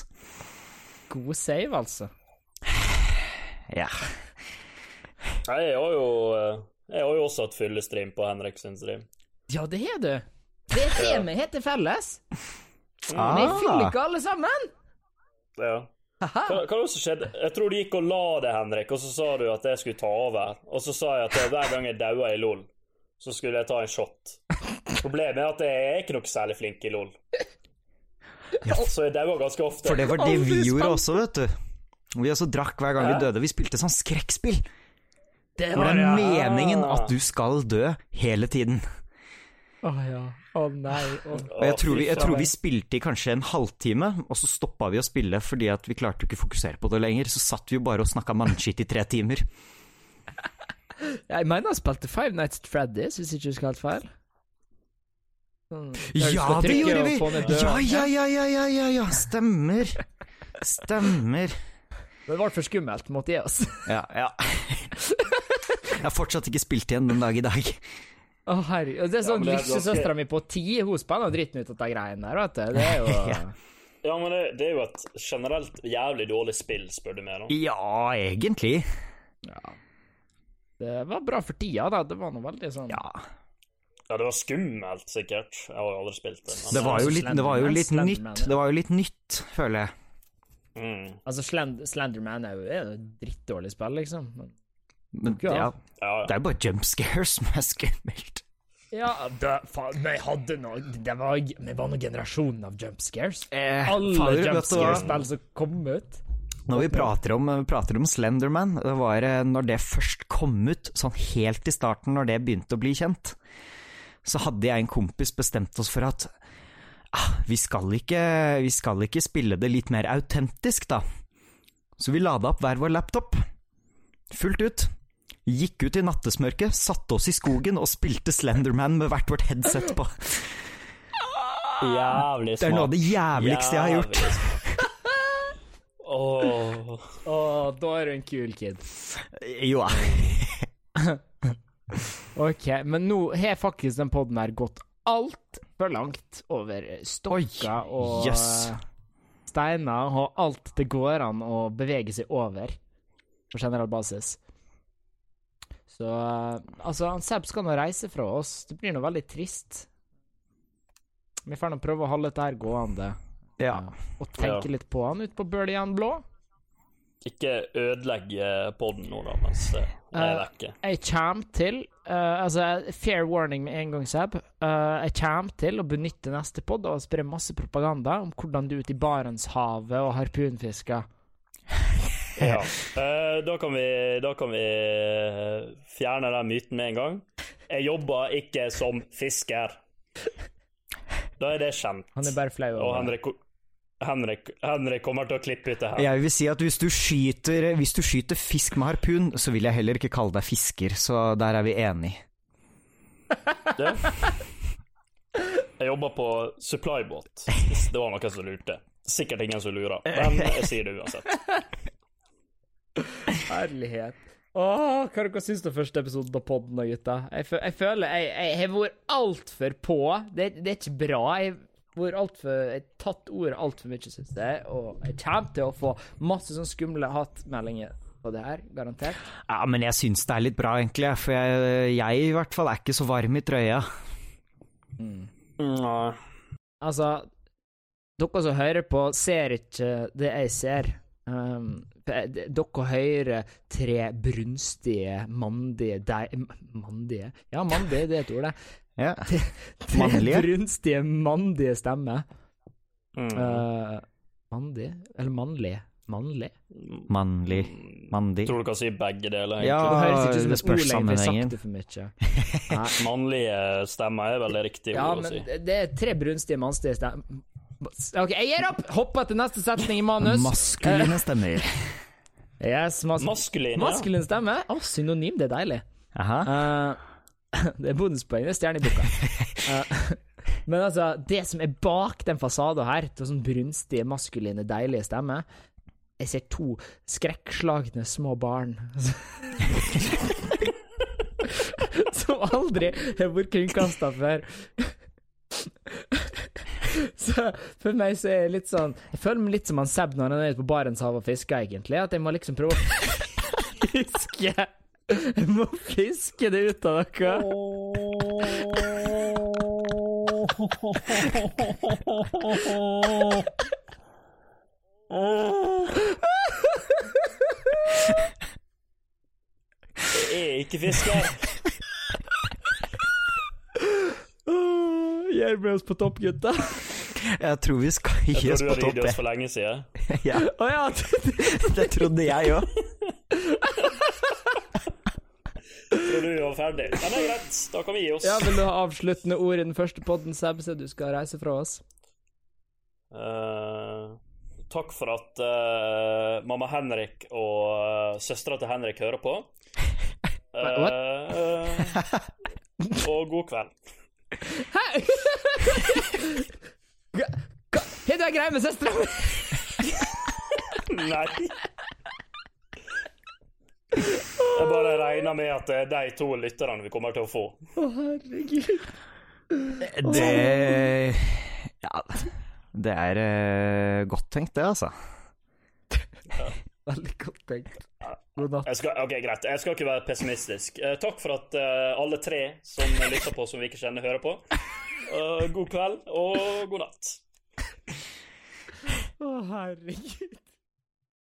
God save, altså. Ja. Jeg har jo eh, Jeg har jo også hatt fyllestream på Henrik sin stream. Ja, det har du. Det er det vi helt til felles. Ah. Vi fyller ikke alle sammen. Ja. Hva, hva var det som skjedde? Jeg tror du gikk og la deg, Henrik, og så sa du at jeg skulle ta over. Og så sa jeg at hver gang jeg daua i LOL, så skulle jeg ta en shot. Problemet er at jeg er ikke noe særlig flink i LOL. Så jeg daua ganske ofte. For det var det vi gjorde også, vet du. Vi også drakk hver gang vi døde. Vi spilte sånn skrekkspill. Det Hvor det er meningen at du skal dø hele tiden. Å ja. Å nei. Oh. Og jeg tror, vi, jeg tror vi spilte i kanskje en halvtime, og så stoppa vi å spille fordi at vi klarte jo ikke å fokusere på det lenger. Så satt vi jo bare og snakka mannskitt i tre timer. Jeg mener han spilte Five Nights at Freddy's, hvis jeg ikke husker helt feil. Sånn, Ja, det gjorde vi! Ja, ja, ja, ja, ja, ja, ja. Stemmer. Stemmer. Det ble for skummelt, måtte gi oss. Ja, ja. Jeg har fortsatt ikke spilt igjen den dag i dag. Å herregud. Det er sånn ja, er Lillesøstera mi på ti, hun spenner dritten ut av de greiene der, vet du. Det er jo Ja. Ja, men det, det er jo et generelt jævlig dårlig spill, spør du meg. om Ja, egentlig. Det var bra for tida, da. Det var noe veldig sånn Ja. Ja, det var skummelt, sikkert. Jeg har jo aldri spilt det. Det var jo litt, det var jo litt nytt. Det var jo litt nytt, føler jeg. Mm. Altså, Slenderman er jo er et drittdårlig spill, liksom. Men, Men Ja. ja, Ja, det er jo bare jump scares som er skummelt. ja, det, faen, vi hadde noe Det var, vi var noen generasjonen av jump scares. Eh, Alle jump scare-spill som kom ut. Når vi prater om, prater om Slenderman, det var eh, når det først kom ut, sånn helt i starten, når det begynte å bli kjent, så hadde jeg en kompis bestemt oss for at ah, vi, skal ikke, vi skal ikke spille det litt mer autentisk, da. Så vi lada opp hver vår laptop, fullt ut. Gikk ut i nattesmørket, satte oss i skogen og spilte Slenderman med hvert vårt headset på. Jævlig smart. Det er noe av det jævligste jeg har gjort. Åh. Oh, da er du en kul kid. Jo, Ok, men nå har faktisk den poden her gått altfor langt over stokker og eh, steiner og alt det går an å bevege seg over på generell basis. Så eh, altså, han Seb skal nå reise fra oss. Det blir nå veldig trist. Vi får nå prøve å holde dette her gående. Ja. Og tenke Ja. litt på han ute på Bøljan blå. Ikke ødelegge podden nå, da, mens eh, jeg Eh. Jeg kommer til uh, Altså, fair warning med en gang, Seb. Uh, jeg kommer til å benytte neste pod og spre masse propaganda om hvordan du er ute i Barentshavet og harpunfisker. Ja. Uh, da kan vi, da kan vi fjerne den myten med en gang. Jeg jobber ikke som fisker. Da er det kjent. Han er bare flau over det. Henrik, Henrik, kommer til å klippe ut det her. Jeg vil si at hvis du skyter, hvis du skyter fisk med harpun, så vil jeg heller ikke kalle deg fisker, så der er vi enige. Det. Jeg jobber på supplybåt, hvis det var noen som lurte. Sikkert ingen som lurer, men jeg sier det uansett. Herlighet. Åh, hva dere syns om første episoden av podden, da, gutta? Jeg, jeg føler jeg, jeg har vært altfor på. Det, det er ikke bra. Jeg har alt for, Jeg har tatt ordet altfor mye, syns jeg. Og jeg kommer til å få masse sånn skumle hatmeldinger på det her, garantert. Ja, men jeg syns det er litt bra, egentlig, for jeg, jeg i hvert fall er ikke så varm i trøya. Nei. Altså, dere som hører på, ser ikke det jeg ser. Um, dere hører tre brunstige, mandige dei... Mandige? Ja, mandige, det er et ord, det. Ja. Tre Mannlige? brunstige, mandige stemmer. Mm. Uh, mandig? Eller mannlig? Mannlig? Mannlig. Mandig. Tror du kan si begge deler, Ja. Det egentlig. høres ikke ut som det et spørs ord lenger, det for mye. Mannlige stemmer er vel riktig Ja, ord å men si. det er tre brunstige, mannstige stemmer. OK, jeg gir opp! Hopper til neste setning i manus. Maskuline stemmer. Yes, mas Maskuline, maskuline Maskulin stemme? Å, synonym, det er deilig. Aha. Eh, det er bonuspoeng, det er stjerne i boka. Eh, men altså, det som er bak den fasaden her, til sånn brunstige, maskuline, deilige stemmer Jeg ser to skrekkslagne små barn. som aldri har vært kringkasta før. Så for meg så er det litt sånn Jeg føler meg litt som han Seb når han er ute på Barentshavet og fisker, egentlig. At jeg må liksom prøve å fiske Jeg må fiske det ut av dere. Jeg er ikke fisker. Hjelp oss på topp, gutta. Jeg tror vi skal gi oss på topp. Jeg tror du har gitt oss for lenge siden. Ja, Oh, ja, det trodde jeg òg. Tror du var ferdig. Men det er greit, da kan vi gi oss. ja, Vil du ha avsluttende ord i den første podden, Seb, så du skal reise fra oss? Uh, takk for at uh, mamma Henrik og uh, søstera til Henrik hører på. Uh, og god kveld. Har du ei greie med søstera mi? Nei. Jeg bare regner med at det er de to lytterne vi kommer til å få. Å, herregud. Det Ja, det er uh, godt tenkt, det, altså. Veldig godt tenkt. God natt. Jeg skal, ok, Greit, jeg skal ikke være pessimistisk. Uh, takk for at uh, alle tre som lytter på, som vi ikke kjenner, hører på. God kveld og god natt. Å, herregud.